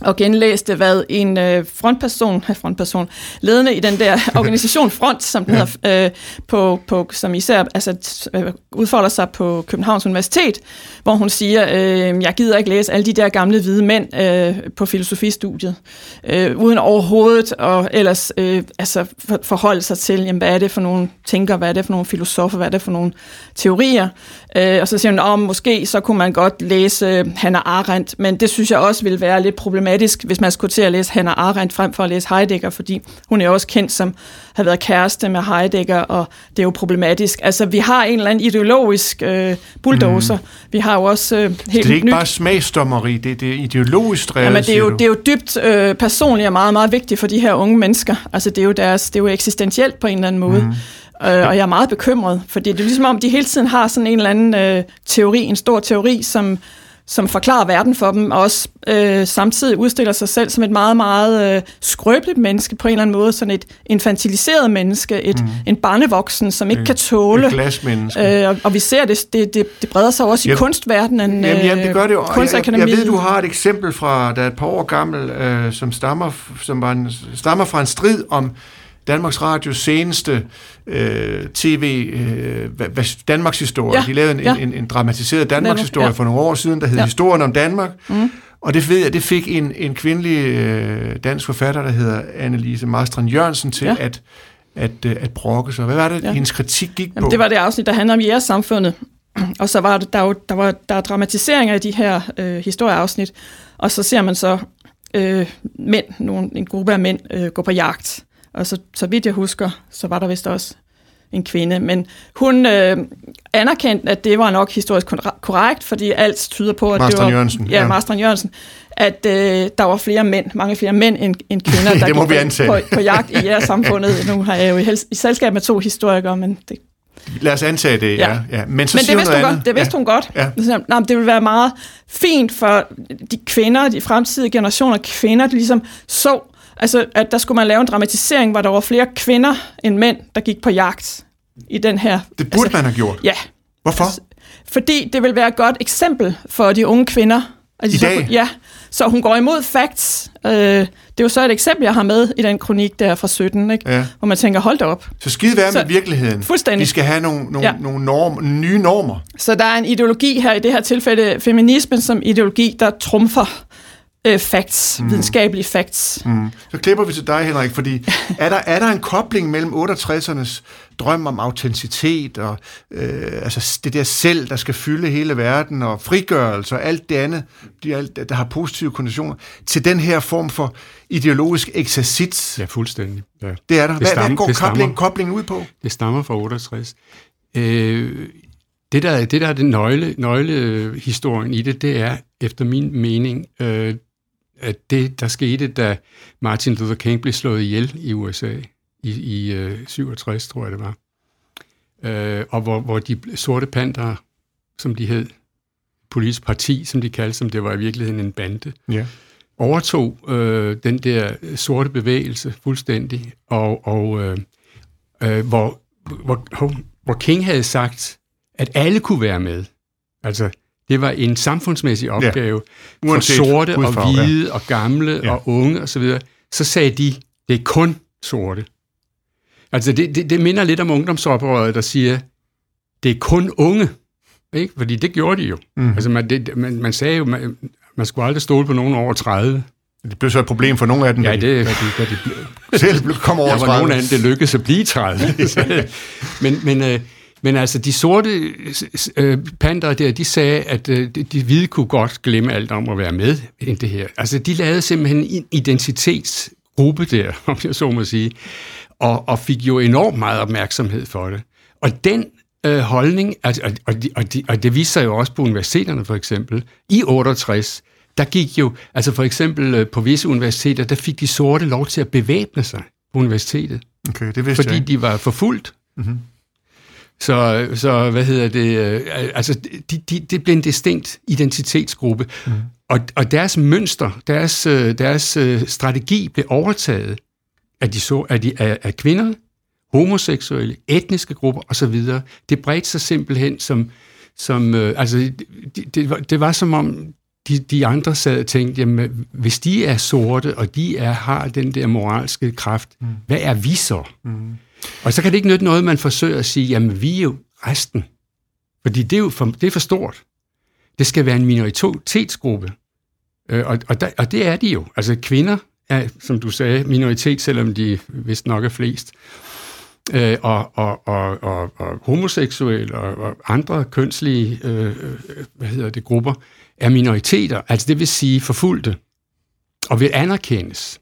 og genlæste, hvad en øh, frontperson, frontperson, ledende i den der organisation Front, som den ja. hedder, øh, på, på, som især altså, øh, udfolder sig på Københavns Universitet, hvor hun siger, øh, jeg gider ikke læse alle de der gamle hvide mænd øh, på filosofistudiet, øh, uden overhovedet og ellers øh, altså, for, forholde sig til, jamen, hvad er det for nogle tænker, hvad er det for nogle filosofer, hvad er det for nogle teorier. Øh, og så siger hun, om måske så kunne man godt læse Hannah Arendt, men det synes jeg også ville være lidt problematisk, hvis man skulle til at læse Hannah Arendt frem for at læse Heidegger, fordi hun er også kendt som har været kæreste med Heidegger, og det er jo problematisk. Altså, vi har en eller anden ideologisk øh, bulldozer. Mm. Vi har jo også øh, helt Det er ikke nyt. bare smagsdommeri, det, det er ideologisk drevet, Jamen, det er jo, det er jo dybt øh, personligt og meget, meget vigtigt for de her unge mennesker. Altså, det er jo, deres, det er jo eksistentielt på en eller anden måde. Mm. Øh, og jeg er meget bekymret, fordi det er ligesom om, de hele tiden har sådan en eller anden øh, teori, en stor teori, som, som forklarer verden for dem, og også øh, samtidig udstiller sig selv som et meget, meget øh, skrøbeligt menneske på en eller anden måde, sådan et infantiliseret menneske, et, mm. en barnevoksen, som ikke et, kan tåle. Et glasmenneske. Øh, og, og vi ser, det, det, det, det breder sig også i ja, kunstverdenen, jamen, jamen, det gør det jo. Jeg, jeg, jeg ved, du har et eksempel fra, der er et par år gammel, øh, som, stammer, som var en, stammer fra en strid om Danmarks Radios seneste øh, tv, øh, Danmarks historie. Ja, De lavede en, ja. en, en dramatiseret Danmarks historie ja. for nogle år siden, der hed ja. Historien om Danmark. Mm. Og det ved jeg, det fik en, en kvindelig øh, dansk forfatter, der hedder Annelise Marstrand Jørgensen, til ja. at, at, øh, at brokke sig. Hvad var det, ja. hendes kritik gik Jamen, på? Det var det afsnit, der handler om jeres samfundet. Og så var der, der, var, der var der var dramatiseringer af de her øh, historieafsnit, og så ser man så øh, mænd, nogle, en gruppe af mænd, øh, gå på jagt. Og så, så vidt jeg husker, så var der vist også en kvinde. Men hun øh, anerkendte, at det var nok historisk korrekt, fordi alt tyder på, at Marstrand det var... Jørgensen. Ja, ja. Marstrand Jørgensen. At øh, der var flere mænd, mange flere mænd end, end kvinder, der det må vi på, på jagt i jeres samfundet. Nu har jeg jo i, i selskab med to historikere, men det Lad os antage det, ja. ja. ja. Men, så Men det vidste, hun godt, det vidste ja. hun godt. Ja. Nå, det ville være meget fint for de kvinder, de fremtidige generationer kvinder, de ligesom så Altså, at der skulle man lave en dramatisering, hvor der var flere kvinder end mænd, der gik på jagt i den her... Det burde altså, man have gjort. Ja. Hvorfor? Altså, fordi det vil være et godt eksempel for de unge kvinder. Altså, I dag? Så, ja, Så hun går imod facts. Øh, det er jo så et eksempel, jeg har med i den kronik der fra 17, ikke? Ja. hvor man tænker, hold da op. Så skide være med virkeligheden. Fuldstændig. Vi skal have nogle, nogle, Ja. nogle norm, nye normer. Så der er en ideologi her, i det her tilfælde feminismen som ideologi, der trumfer øh, facts, mm. videnskabelige facts. Mm. Så klipper vi til dig, Henrik, fordi er der, er der en kobling mellem 68'ernes drøm om autenticitet og øh, altså det der selv, der skal fylde hele verden, og frigørelse og alt det andet, de, alt, der har positive konditioner, til den her form for ideologisk eksercits? Ja, fuldstændig. Ja. Det er der. Hvad, hvad stammer- går det stammer. koblingen, koblingen ud på? Det stammer fra 68. Øh, det, der, det der er den nøgle, nøglehistorien i det, det er efter min mening, øh, at det, der skete, da Martin Luther King blev slået ihjel i USA i, i øh, 67, tror jeg det var. Øh, og hvor, hvor de sorte panter, som de hed, politisk parti, som de kaldte, som det var i virkeligheden en bande, Ja. overtog øh, den der sorte bevægelse fuldstændig, og, og øh, øh, hvor, hvor, hvor King havde sagt, at alle kunne være med. Altså, det var en samfundsmæssig opgave ja. for sorte og hudfarve, ja. hvide og gamle Ja. ja. og unge osv. Så sagde de, det er kun sorte. Altså, det, det, det minder lidt om ungdomsoprøret, der siger, det er kun unge. Ikke? Fordi det gjorde de jo. Mm. Altså, man, det, man, man sagde jo, man, man skulle aldrig stole på nogen over 30. Det blev så et problem for nogle af dem, Ja, da de det, da de, da de, selv blev- kom over var 30. nogen af dem, det lykkedes at blive 30. Så, men, men, øh, men altså, de sorte øh, panter der, de sagde, at øh, de, de hvide kunne godt glemme alt om at være med i det her. Altså, de lavede simpelthen en identitetsgruppe der, om jeg så må sige, og, og fik jo enormt meget opmærksomhed for det. Og den øh, holdning, altså, og, og, og, de, og det viser sig jo også på universiteterne for eksempel, i 68, der gik jo, altså for eksempel øh, på visse universiteter, der fik de sorte lov til at bevæbne sig på universitetet, Okay, det vidste fordi jeg de var forfulgt. Mm-hmm. Så, så hvad hedder det, øh, altså de, de, det blev en distinkt identitetsgruppe, mm. og, og deres mønster, deres, øh, deres øh, strategi blev overtaget af, de så, af, de, af, af kvinder, homoseksuelle, etniske grupper osv. Det bredte sig simpelthen som, som altså det, det, var, det var som om de, de andre sad og tænkte, jamen, hvis de er sorte, og de er, har den der moralske kraft, mm. hvad er vi så? Mm. Og så kan det ikke nytte noget, man forsøger at sige, jamen vi er jo resten. Fordi det er jo for, det er for stort. Det skal være en minoritetsgruppe. Øh, og, og, der, og det er de jo. Altså kvinder er, som du sagde, minoritet, selvom de vist nok er flest. Øh, og, og, og, og, og homoseksuelle og, og andre kønslige øh, øh hvad hedder det, grupper er minoriteter, altså det vil sige forfulgte, og vil anerkendes.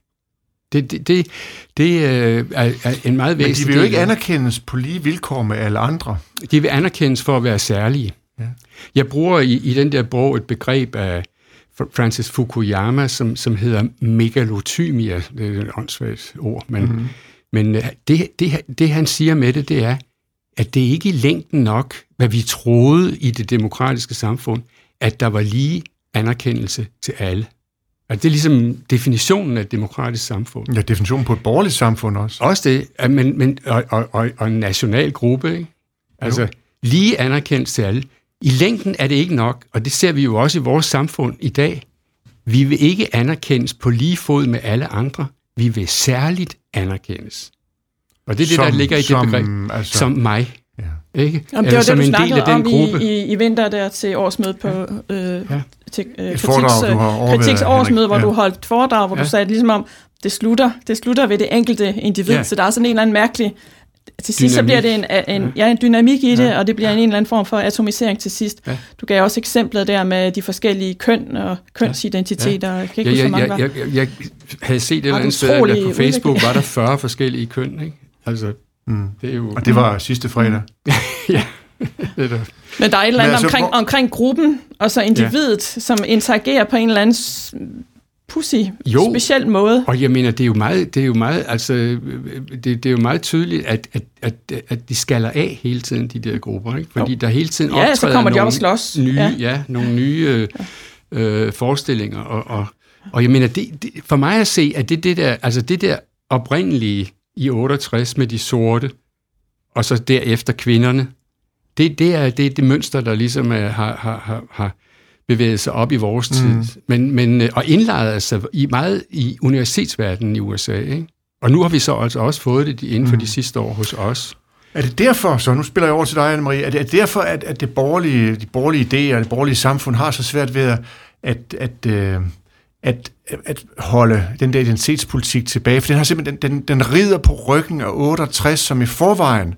Det, det, det, det øh, er, er en meget Men de væsentlig vil jo ikke anerkendes på lige vilkår med alle andre. de vil anerkendes for at være særlige. Ja. Jeg bruger i, i den der bog et begreb af Fr- Francis Fukuyama, som, som hedder megalotymia. Det er et åndssvagt ord, men, mm-hmm. men øh, det, det, det han siger med det, det er, at det ikke i længden nok, hvad vi troede i det demokratiske samfund, at der var lige anerkendelse til alle. At det er ligesom definitionen af et demokratisk samfund. Ja, definitionen på et borgerligt samfund også. Også det, at men, men, og, og, og, og en national gruppe, ikke? Altså, jo. lige anerkendt til alle. I længden er det ikke nok, og det ser vi jo også i vores samfund i dag. Vi vil ikke anerkendes på lige fod med alle andre. Vi vil særligt anerkendes. Og det er det, Som- der ligger i det som, begreb. altså- som mig. Ja. Ikke? Jamen, det Eller var som det, du en del snakkede af den om gruppe. i, i, i vinter der til årsmødet på øh, Ja. Til, øh, Et foredrag, du har overværet, kritiks årsmøde, hvor du holdt foredrag, hvor Ja. du sagde ligesom om, det slutter, det slutter ved det enkelte individ, Ja. så der er sådan en eller anden mærkelig til sidst så Dynamik. bliver det en, en, ja, en dynamik i det, og det bliver en, en eller anden form for atomisering til sidst. Ja. Du gav også eksemplet der med de forskellige køn og kønsidentiteter. Jeg kan ikke Ja, huske, hvor jeg, jeg, havde set et eller andet sted, at på Facebook udvikling. var der 40 forskellige køn. Ikke? Altså, Mm. det er jo... Og det var sidste fredag. ja, det er der. Men der er et eller andet altså, omkring, hvor- omkring gruppen, og så individet, som interagerer på en eller anden pussy, Jo. speciel måde. Og jeg mener, det er jo meget, det er jo meget, altså, det, det er jo meget tydeligt, at, at, at, at de skaller af hele tiden, de der grupper, ikke? Fordi Jo. der hele tiden Ja, så optræder kommer de nogle og slås. nye, ja. Ja. Ja, nogle nye øh, øh, forestillinger, og, og, og jeg mener, det, det, for mig at se, at det, det der, altså det der oprindelige i 68 med de sorte, og så derefter kvinderne, det, det er det, er det mønster, der ligesom er, har, har, har, har bevæget sig op i vores mm. tid, men, men, øh, og indlejret sig i meget i universitetsverdenen i USA. Ikke? Og nu har vi så altså også fået det inden for mm. de sidste år hos os. Er det derfor, så nu spiller jeg over til dig, Anne-Marie, er det, er det derfor, at, at det borgerlige, de borgerlige idéer, det borgerlige samfund har så svært ved at, at, at, øh, at, at holde den der identitetspolitik tilbage? For den har simpelthen, den, den, den rider på ryggen af 68, som i forvejen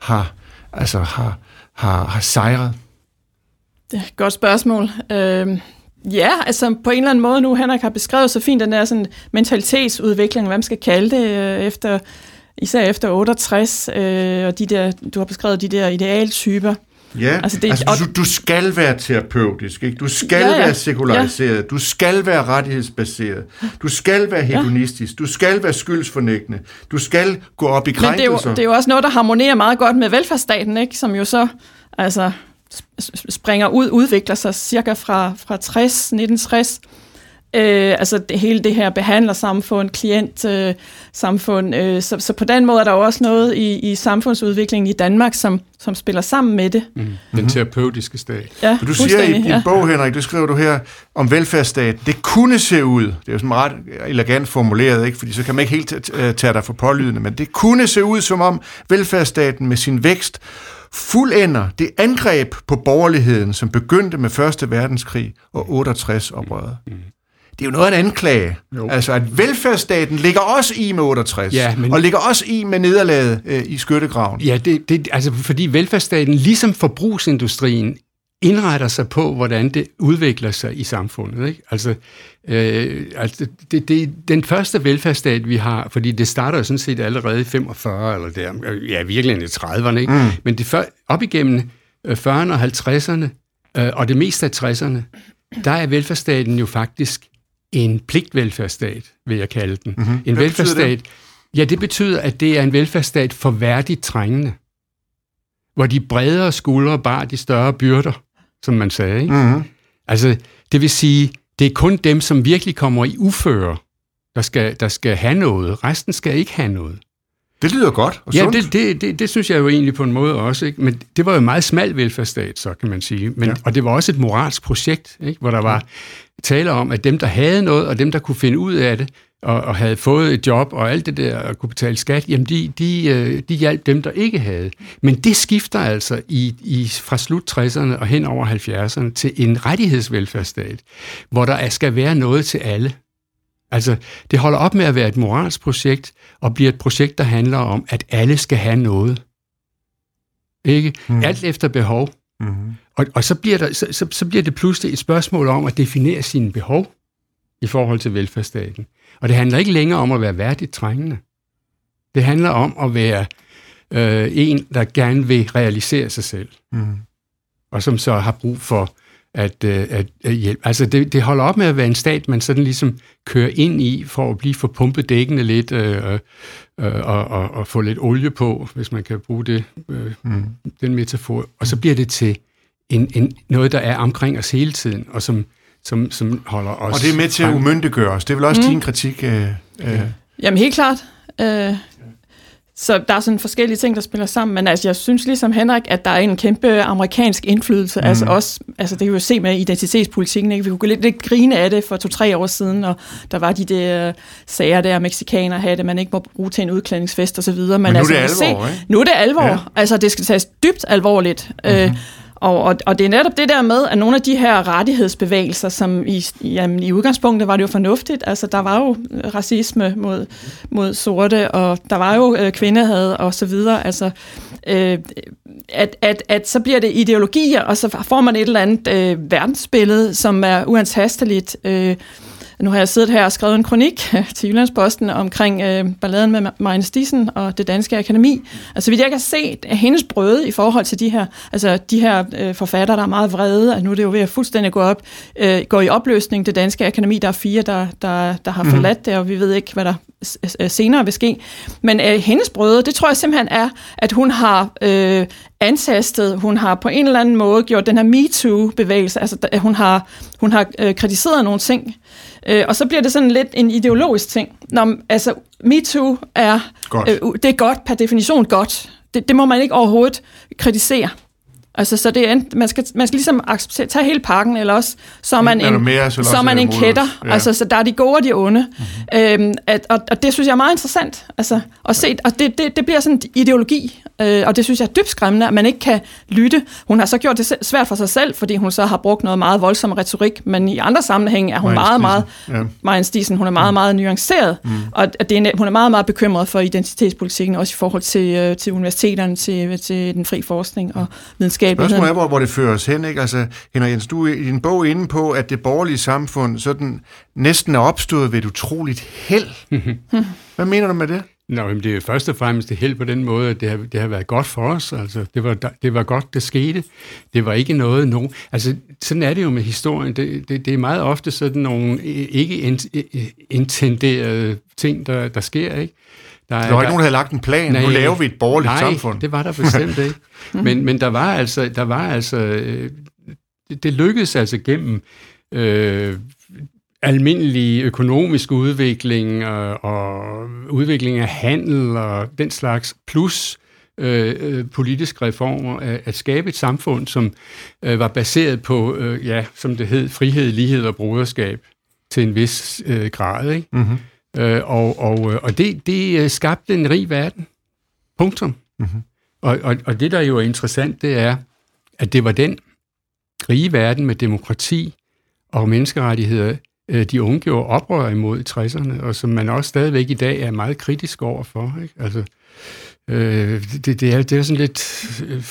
har, altså har, har, har sejret. Det er et godt spørgsmål. Øh, ja, altså på en eller anden måde nu, Henrik har beskrevet så fint den der sådan mentalitetsudvikling, hvad man skal kalde det, øh, efter især efter 68, øh, og de der, du har beskrevet de der idealtyper. Ja, altså, det, altså du, du skal være terapeutisk, ikke? du skal ja, ja. være sekulariseret, ja. du skal være rettighedsbaseret, du skal være hedonistisk, ja. du skal være skyldsfornægtende, du skal gå op i krænkelser. Men det er, jo, det er jo også noget, der harmonerer meget godt med velfærdsstaten, ikke? som jo så altså, springer ud, udvikler sig cirka fra, fra 60, 1960, Øh, altså det, hele det her behandlersamfund, klientsamfund. Øh, øh, så, så på den måde er der også noget i, i samfundsudviklingen i Danmark, som, som spiller sammen med det. Mm. Den mhm. terapeutiske stat. Ja, du siger i din ja. bog, Henrik, du skriver du her om velfærdsstat. Det kunne se ud, det er jo sådan ret elegant formuleret, ikke? fordi så kan man ikke helt tage dig for pålydende, men det kunne se ud som om velfærdsstaten med sin vækst fuldender det angreb på borgerligheden, som begyndte med Første Verdenskrig og 68 oprøret. Mm det er jo noget af en anklage. Jo. Altså, at velfærdsstaten ligger også i med 68, ja, men... og ligger også i med nederlaget øh, i skyttegraven. Ja, det, det, altså, fordi velfærdsstaten, ligesom forbrugsindustrien, indretter sig på, hvordan det udvikler sig i samfundet. Ikke? Altså, øh, altså det, det, den første velfærdsstat, vi har, fordi det starter jo sådan set allerede i 45, eller der, ja, virkelig i 30'erne, ikke? Mm. men det før, op igennem 40'erne øh, og 50'erne, øh, og det meste af 60'erne, der er velfærdsstaten jo faktisk en pligtvelfærdsstat, vil jeg kalde den. Mm-hmm. En Hvad velfærdsstat. Det? Ja, det betyder, at det er en velfærdsstat for værdigt trængende. Hvor de bredere skuldre bar de større byrder, som man sagde. Ikke? Mm-hmm. Altså, det vil sige, det er kun dem, som virkelig kommer i uføre, der skal, der skal have noget. Resten skal ikke have noget. Det lyder godt og Ja, det, det, det, det synes jeg jo egentlig på en måde også. Ikke? Men det var jo en meget smal velfærdsstat, så kan man sige. Men, ja. Og det var også et moralsk projekt, ikke? hvor der var tale om, at dem, der havde noget, og dem, der kunne finde ud af det, og, og havde fået et job og alt det der, og kunne betale skat, jamen de, de, øh, de hjalp dem, der ikke havde. Men det skifter altså i, i, fra slut 60'erne og hen over 70'erne til en rettighedsvelfærdsstat, hvor der skal være noget til alle. Altså, det holder op med at være et moralsk projekt, og bliver et projekt, der handler om, at alle skal have noget. Ikke? Mm. Alt efter behov. Mm. Og, og så, bliver der, så, så, så bliver det pludselig et spørgsmål om at definere sine behov i forhold til velfærdsstaten. Og det handler ikke længere om at være værdigt trængende. Det handler om at være øh, en, der gerne vil realisere sig selv. Mm. Og som så har brug for at, øh, at, at hjælpe. Altså det, det holder op med at være en stat, man sådan ligesom kører ind i for at blive for pumpet dækkende lidt øh, øh, og, og, og få lidt olie på, hvis man kan bruge det, øh, mm. den metafor. Og så bliver det til en, en, noget, der er omkring os hele tiden, og som, som, som holder os... Og det er med til at umyndiggøre os. Det er vel også mm. din kritik? Øh, øh. Jamen helt klart. Øh, så der er sådan forskellige ting, der spiller sammen, men altså, jeg synes ligesom Henrik, at der er en kæmpe amerikansk indflydelse, mm. altså også, altså det kan vi jo se med identitetspolitikken, ikke? vi kunne lidt, lidt grine af det for to-tre år siden, og der var de der sager der, mexikaner havde det, man ikke må bruge til en udklædningsfest osv., men, men nu altså, er det alvor, se, ikke? Nu er det alvor, ja. altså det skal tages dybt alvorligt, mm-hmm. øh, og, og, og det er netop det der med, at nogle af de her rettighedsbevægelser, som i, jamen, i udgangspunktet var det jo fornuftigt, altså der var jo øh, racisme mod, mod sorte, og der var jo øh, kvindehad og så videre, altså øh, at, at, at så bliver det ideologier, og så får man et eller andet øh, verdensbillede, som er uantasteligt, øh, nu har jeg siddet her og skrevet en kronik til Jyllandsposten omkring øh, balladen med Magnus Dissen og det danske akademi. Altså, vidt jeg kan se, hendes brøde i forhold til de her, altså, de her øh, forfattere, der er meget vrede, at nu er det jo ved at fuldstændig gå op, øh, gå i opløsning, det danske akademi. Der er fire, der, der, der har mhm. forladt det, og vi ved ikke, hvad der senere vil ske. Men øh, hendes brøde, det tror jeg simpelthen er, at hun har øh, antastet, hun har på en eller anden måde gjort den her MeToo-bevægelse, altså hun har, hun har øh, kritiseret nogle ting, øh, og så bliver det sådan lidt en ideologisk ting. Nå, altså, MeToo er, godt. Øh, det er godt, per definition godt. Det, det må man ikke overhovedet kritisere. Altså, så det er, ent- man, skal, man skal ligesom acceptere, tage hele pakken, eller også så er man Enten en, mere, så er man en kætter. Ja. Altså, så der er de gode og de onde. Mm-hmm. Øhm, at, og, og det synes jeg er meget interessant. Altså, at se, og det, det, det bliver sådan en ideologi, øh, og det synes jeg er dybt skræmmende, at man ikke kan lytte. Hun har så gjort det svært for sig selv, fordi hun så har brugt noget meget voldsom retorik, men i andre sammenhænge er hun Marianne meget, meget, Ja. Marianne Stisen, hun er meget, meget nuanceret, mm. og det er, hun er meget, meget bekymret for identitetspolitikken, også i forhold til, øh, til universiteterne, til, til den fri forskning og videnskabeligheden. Spørgsmålet er, hvor, hvor det fører os hen. Ikke? Altså, Henrik Jens, du er i din bog inde på, at det borgerlige samfund sådan næsten er opstået ved et utroligt held. Hvad mener du med det? Nå, men det er jo først og fremmest det held på den måde, at det har, det har været godt for os. Altså, det var, det var godt, det skete. Det var ikke noget, nogen... Altså, sådan er det jo med historien. Det, det, det er meget ofte sådan nogle ikke in- intenderede ting, der, der sker, ikke? Der, Der var ikke nogen, der havde lagt en plan. Nej, nu laver vi et borgerligt nej, samfund. det var der bestemt ikke. Men, men der var altså... Der var altså øh, det, lykkedes altså gennem øh, almindelig økonomisk udvikling og, og udvikling af handel og den slags, plus øh, øh, politiske reformer, at, at skabe et samfund, som øh, var baseret på, øh, ja, som det hed, frihed, lighed og broderskab til en vis øh, grad. Ikke? Mm-hmm. Øh, og og, øh, og det, det øh, skabte en rig verden. Punktum. Mhm. Og, og, og det, der jo er interessant, det er, at det var den rige verden med demokrati og menneskerettigheder, øh, de unge gjorde oprør imod i 60'erne, og som man også stadigvæk i dag er meget kritisk overfor. Ikke? Altså, øh, det, det, er, det er sådan lidt... Øh,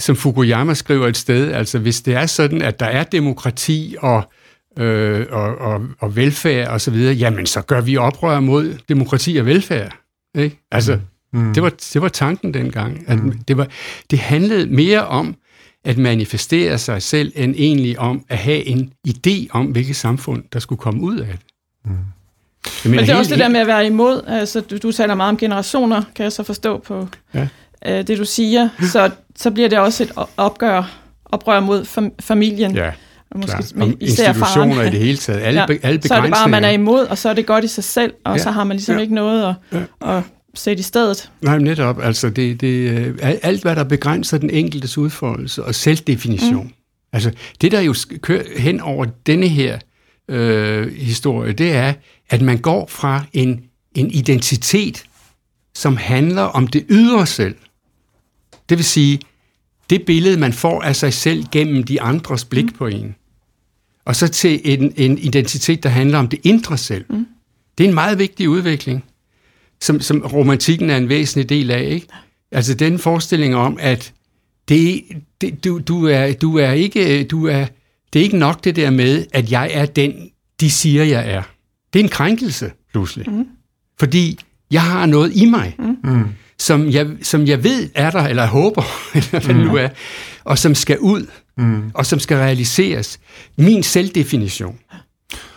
som Fukuyama skriver et sted, altså hvis det er sådan, at der er demokrati og øh, og, og, og velfærd og så videre, jamen så gør vi oprør mod demokrati og velfærd. Ikke? Altså, Mm. det, var, det var tanken dengang. At det, var, det handlede mere om at manifestere sig selv, end egentlig om at have en idé om, hvilket samfund, der skulle komme ud af det. Mm. Men det er også det der med at være imod. Altså, du, du taler meget om generationer, kan jeg så forstå på Ja. øh, det, du siger. Så, så bliver det også et opgør, oprør mod fam- familien. Ja, og måske klart. med- Om institutioner faren. i det hele taget. Alle, ja. alle så er det bare, at man er imod, og så er det godt i sig selv, og Ja. så har man ligesom Ja. ikke noget at, at sætte i stedet. Nej, men netop. Altså, det, det, øh, alt, hvad der begrænser den enkeltes udfoldelse og selvdefinition. Mm. Altså, det, der jo kører hen over denne her øh, historie, det er, at man går fra en, en identitet, som handler om det ydre selv. Det vil sige, det billede, man får af sig selv gennem de andres blik på en. Og så til en, en identitet, der handler om det indre selv. Mm. Det er en meget vigtig udvikling som, som romantikken er en væsentlig del af, ikke? Altså den forestilling om, at det, det, du, du, er, du er ikke, du er, det er ikke nok det der med, at jeg er den, de siger, jeg er. Det er en krænkelse, pludselig. Mm. Fordi jeg har noget i mig, mm. Som, jeg, som jeg ved er der, eller håber, eller hvad det nu er, og som skal ud, mm. og som skal realiseres. Min selvdefinition.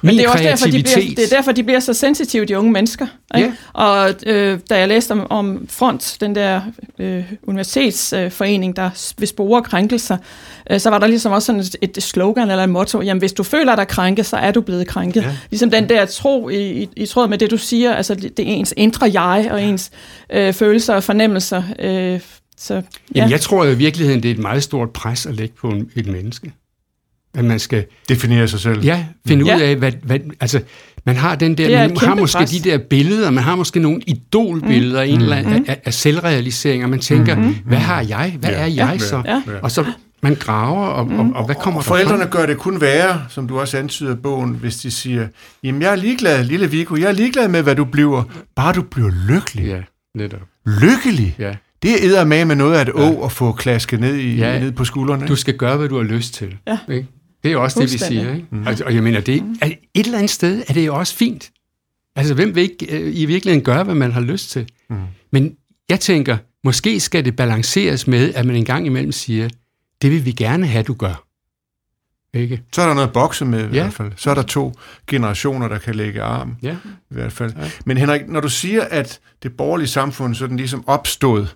Men det er også derfor, de bliver, det er derfor, de bliver så sensitive, de unge mennesker. Ikke? Ja. Og øh, da jeg læste om, om Front, den der øh, universitetsforening, der s- vil spore krænkelser, øh, så var der ligesom også sådan et, et slogan eller et motto, jamen hvis du føler dig krænket, så er du blevet krænket. Ja. Ligesom den der tro i, i, i tråd med det, du siger, altså det, er ens indre jeg og ens øh, følelser og fornemmelser. Øh, så, ja. Jamen, jeg tror i virkeligheden, det er et meget stort pres at lægge på en, et menneske. At man skal Definere sig selv. ja, finde Ja. ud af, hvad, hvad... Altså, man har den der... Er Man har måske pres. de der billeder, man har måske nogle idolbilleder, mm. en eller anden, af, af selvrealisering, og man tænker, mm. hvad har jeg? Hvad Ja. er jeg Ja. så? Ja. Og så man graver, og, og, og hvad kommer Og der forældrene gør det kun værre, som du også antyder i bogen, hvis de siger, jamen jeg er ligeglad, lille Viggo, jeg er ligeglad med, hvad du bliver, bare du bliver lykkelig. Ja, netop. Lykkelig? Ja. Det er med med noget af et å at få klasket ned, i, Ja. ned på skuldrene. Du skal gøre, hvad du har lyst til. Ja. Ikke? Det er jo også det, vi siger. Ikke? Mm. Altså, og jeg mener, det, er, et eller andet sted er det jo også fint. Altså, hvem vil ikke øh, i virkeligheden gøre, hvad man har lyst til? Mm. Men jeg tænker, måske skal det balanceres med, at man en gang imellem siger, det vil vi gerne have, du gør. Ikke? Så er der noget at bokse med i Ja. hvert fald. Så er der to generationer, der kan lægge arm Ja. i hvert fald. Ja. Men Henrik, når du siger, at det borgerlige samfund sådan ligesom opstod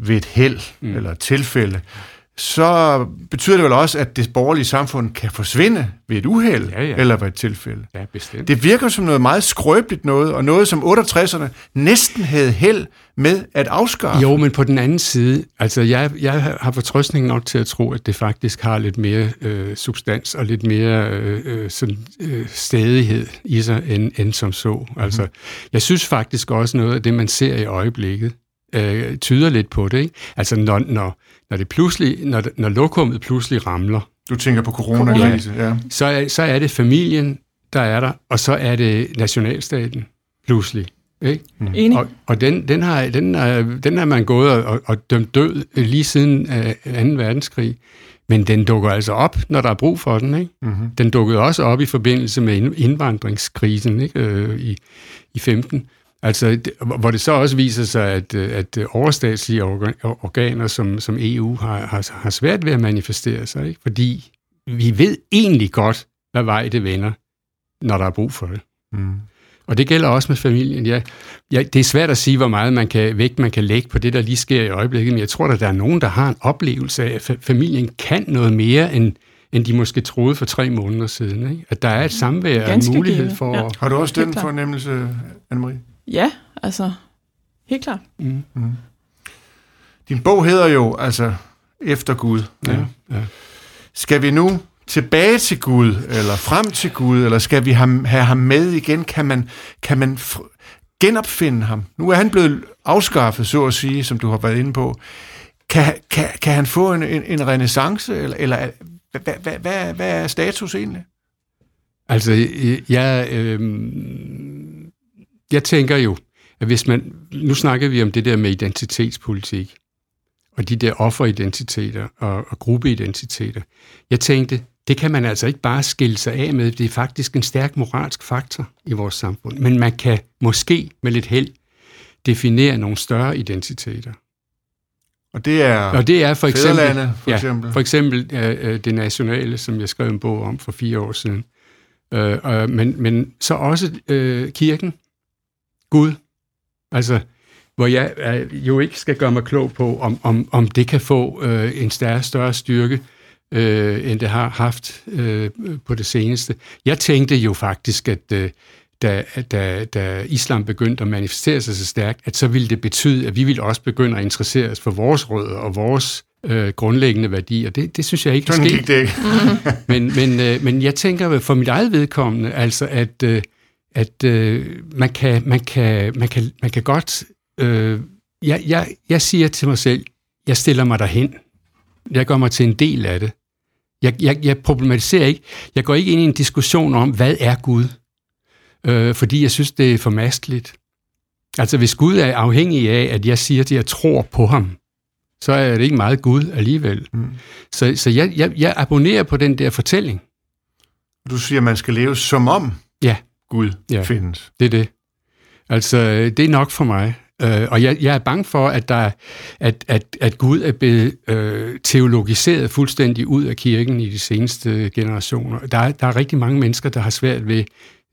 ved et held mm. eller et tilfælde, så betyder det vel også, at det borgerlige samfund kan forsvinde ved et uheld Ja, ja. eller ved et tilfælde. Ja, bestemt. Det virker som noget meget skrøbeligt noget, og noget som 68'erne næsten havde held med at afskaffe. Jo, men på den anden side, altså jeg, jeg har fortrøstning nok til at tro, at det faktisk har lidt mere øh, substans og lidt mere øh, øh, sådan, øh, stadighed i sig, end, end som så. Altså, jeg synes faktisk også noget af det, man ser i øjeblikket, øh, tyder lidt på det. Ikke? Altså, når, når, når, det pludselig, når, når lokummet pludselig ramler, Du tænker på coronakrise, ja. så er, så er det familien, der er der, og så er det nationalstaten pludselig. Ikke? Enig. Og, og den, den, har, den, er, den er man gået og, og, og dømt død lige siden øh, 2. verdenskrig. Men den dukker altså op, når der er brug for den. Ikke? Mm-hmm. Den dukkede også op i forbindelse med ind- indvandringskrisen ikke? Øh, i, i 15. Altså, det- hvor det så også viser sig, at, øh, at overstatslige orga- organer som, som EU har, har, har svært ved at manifestere sig. Ikke? Fordi vi ved egentlig godt, hvad vej det vender, når der er brug for det. Mm. Og det gælder også med familien. Ja, ja, det er svært at sige, hvor meget man kan, vægt man kan lægge på det, der lige sker i øjeblikket, men jeg tror, at der er nogen, der har en oplevelse af, at fa- familien kan noget mere, end, end de måske troede for tre måneder siden. Ikke? At der er et samvær og en mulighed givet, for... ja. Har du også den fornemmelse, Anne-Marie? Ja, altså, helt klart. Mm, Din bog hedder jo altså Efter Gud. ja, ja. Skal vi nu tilbage til Gud, eller frem til Gud, eller skal vi ham, have ham med igen? Kan man, kan man f- genopfinde ham? Nu er han blevet afskaffet, så at sige, som du har været inde på. Kan, kan, kan han få en, en, en renaissance, eller, eller hvad, hvad, hvad, hvad, er status egentlig? Altså, jeg, øh, jeg tænker jo, at hvis man... Nu snakker vi om det der med identitetspolitik, og de der offeridentiteter og, og gruppeidentiteter. Jeg tænkte, det kan man altså ikke bare skille sig af med. Det er faktisk en stærk moralsk faktor i vores samfund. Men man kan måske med lidt held definere nogle større identiteter. Og det er Og det er for eksempel... For ja, eksempel. for eksempel øh, det nationale, som jeg skrev en bog om for fire år siden. Øh, øh, men, men så også øh, kirken, Gud, altså hvor jeg øh, jo ikke skal gøre mig klog på, om, om, om det kan få øh, en større, større styrke, øh, end det har haft øh, på det seneste. Jeg tænkte jo faktisk, at øh, da, da, da islam begyndte at manifestere sig så stærkt, at så ville det betyde, at vi ville også begynde at interessere os for vores rødder og vores øh, grundlæggende værdier. Det, det synes jeg ikke er sket. Men, men, øh, men jeg tænker for mit eget vedkommende, altså at, øh, at øh, man, kan, man, kan, man, kan, man kan godt... Øh, jeg, jeg, jeg siger til mig selv, jeg stiller mig derhen. Jeg gør mig til en del af det. Jeg, jeg, jeg problematiserer ikke. Jeg går ikke ind i en diskussion om, hvad er Gud? Øh, fordi jeg synes, det er for masteligt. Altså, hvis Gud er afhængig af, at jeg siger, at jeg tror på ham, så er det ikke meget Gud alligevel. Mm. Så, så jeg, jeg, jeg abonnerer på den der fortælling. Du siger, at man skal leve som om Ja. Gud Ja. findes. Det er det. Altså, øh, det er nok for mig. Øh, og jeg, jeg er bange for, at, der, at, at, at Gud er blevet øh, teologiseret fuldstændig ud af kirken i de seneste generationer. Der er, der er rigtig mange mennesker, der har svært ved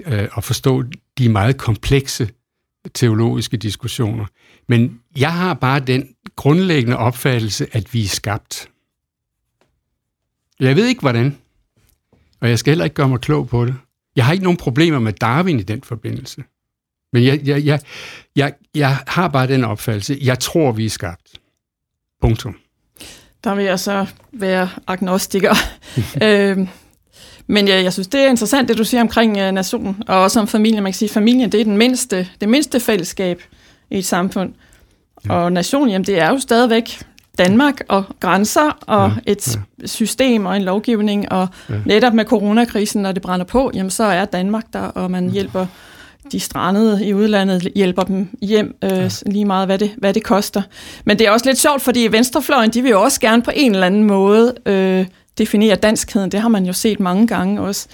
øh, at forstå de meget komplekse teologiske diskussioner. Men jeg har bare den grundlæggende opfattelse, at vi er skabt. Jeg ved ikke, hvordan. Og jeg skal heller ikke gøre mig klog på det. Jeg har ikke nogen problemer med Darwin i den forbindelse. Men jeg, jeg, jeg, jeg, jeg har bare den opfattelse, jeg tror, vi er skabt. Punktum. Der vil jeg så være agnostiker. øhm, men ja, jeg synes, det er interessant, det du siger omkring uh, nationen, og også om familien. Man kan sige, at familien det er den mindste, det mindste fællesskab i et samfund. Ja. Og nationen, jamen, det er jo stadigvæk Danmark og grænser og ja, et ja. system og en lovgivning. Og ja. netop med coronakrisen, når det brænder på, jamen, så er Danmark der, og man hjælper de strandede i udlandet, hjælper dem hjem, øh, ja. lige meget hvad det, hvad det koster. Men det er også lidt sjovt, fordi venstrefløjen, de vil jo også gerne på en eller anden måde øh, definere danskheden. Det har man jo set mange gange også.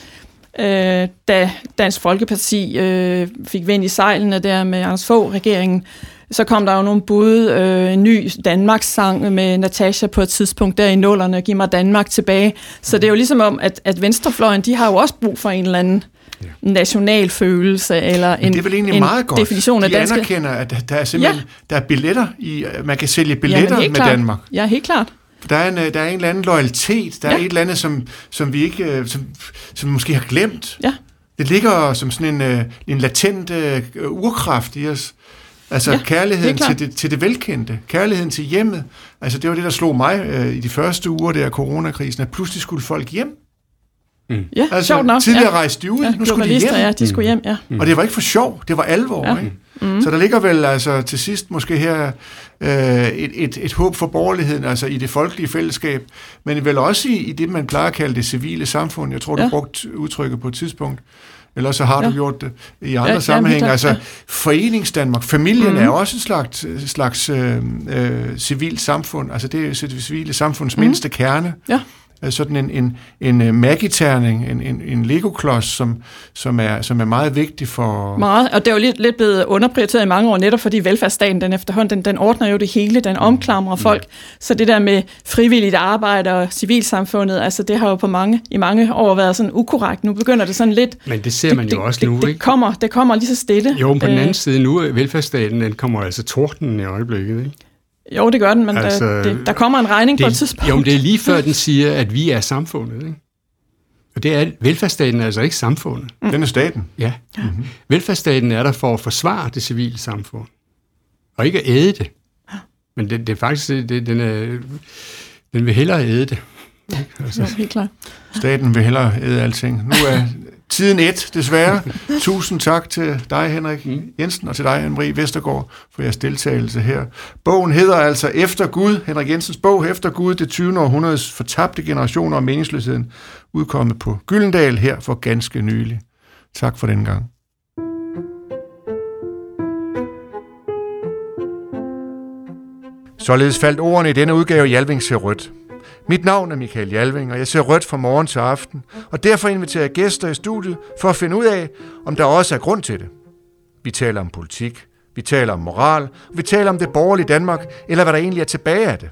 Øh, da Dansk Folkeparti øh, fik vind i sejlene der med Anders Fogh regeringen, så kom der jo nogle bud, øh, en ny Danmarks sang med Natasha på et tidspunkt der i nullerne, Giv mig Danmark tilbage. Så det er jo ligesom om, at, at venstrefløjen, de har jo også brug for en eller anden ja. national følelse, eller Men en, det er vel egentlig en meget godt. definition af De danske... anerkender, at der er simpelthen ja. der er billetter i, man kan sælge billetter helt med klart. Danmark. Ja, helt klart. Der er en, øh, der er en eller anden loyalitet, der ja. Ja. er et eller andet, som, som vi ikke, øh, som, som måske har glemt. Ja. Det ligger som sådan en, øh, en latent øh, urkraft i os. Altså ja, kærligheden det til det, til det velkendte, kærligheden til hjemmet. Altså det var det, der slog mig øh, i de første uger der af coronakrisen, at pludselig skulle folk hjem. Ja, Altså sjovt nok. tidligere ja. rejste de ud, Ja, nu skulle de hjem. ja, de skulle hjem, ja. Og det var ikke for sjov, det var alvor. Ja. Ikke? Mm. Så der ligger vel altså til sidst måske her øh, et, et, et håb for borgerligheden, altså i det folkelige fællesskab, men vel også i, i det, man plejer at kalde det civile samfund. Jeg tror, du Ja. brugt udtrykket på et tidspunkt. Eller så har ja. Ja. du gjort det i andre Ja, ja, ja, sammenhænge. helt altså, klart, Foreningsdanmark, familien Mhm. mm. er også et slags, slags øh, øh, civilt samfund. Altså, det er jo det civile samfunds mm. Mhm. mindste kerne. Ja. Øh, sådan en, en, en øh, magiterning, en, en, en legoklods, som, som, er, som er meget vigtig for... Meget, og det er jo lidt, lidt blevet underprioriteret i mange år, netop fordi velfærdsstaten den efterhånden, den, den ordner jo det hele, den omklamrer folk. Så det der med frivilligt arbejde og civilsamfundet, altså det har jo på mange, i mange år været sådan ukorrekt. Nu begynder det sådan lidt... Men det ser man jo også det, nu, det, ikke? Det kommer, det kommer lige så stille. Jo, men på den Øh, anden side nu, er velfærdsstaten, den kommer altså tordenen i øjeblikket, ikke? Jo, det gør den, men Altså, altså, der, det, der kommer en regning på et Det, tidspunkt. jo, men det er lige før, den siger, at vi er samfundet, ikke? Og det er, velfærdsstaten er altså ikke samfundet. Den er staten. Ja. Mm-hmm. Velfærdsstaten er der for at forsvare det civile samfund, og ikke at æde det. Men det, det er faktisk, det, den, er, den vil hellere æde det. Altså, Jo, helt klart. Staten vil hellere æde alting. Nu er tiden et, desværre. Tusind tak til dig, Henrik Jensen, og til dig, Anne-Marie Vestergaard, for jeres deltagelse her. Bogen hedder altså Efter Gud, Henrik Jensens bog, Efter Gud, det 20. århundredes fortabte generationer og meningsløsheden, udkommet på Gyldendal her for ganske nylig. Tak for den gang. Således faldt ordene i denne udgave Jalving ser rødt. Mit navn er Michael Jalving, og jeg ser rødt fra morgen til aften, og derfor inviterer jeg gæster i studiet for at finde ud af, om der også er grund til det. Vi taler om politik, vi taler om moral, og vi taler om det borgerlige Danmark, eller hvad der egentlig er tilbage af det.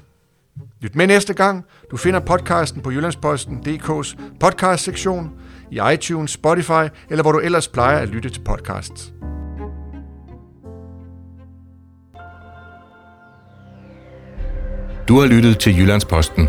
Lyt med næste gang. Du finder podcasten på Jyllandsposten.dk's podcast-sektion, i iTunes, Spotify, eller hvor du ellers plejer at lytte til podcasts. Du har lyttet til Jyllandsposten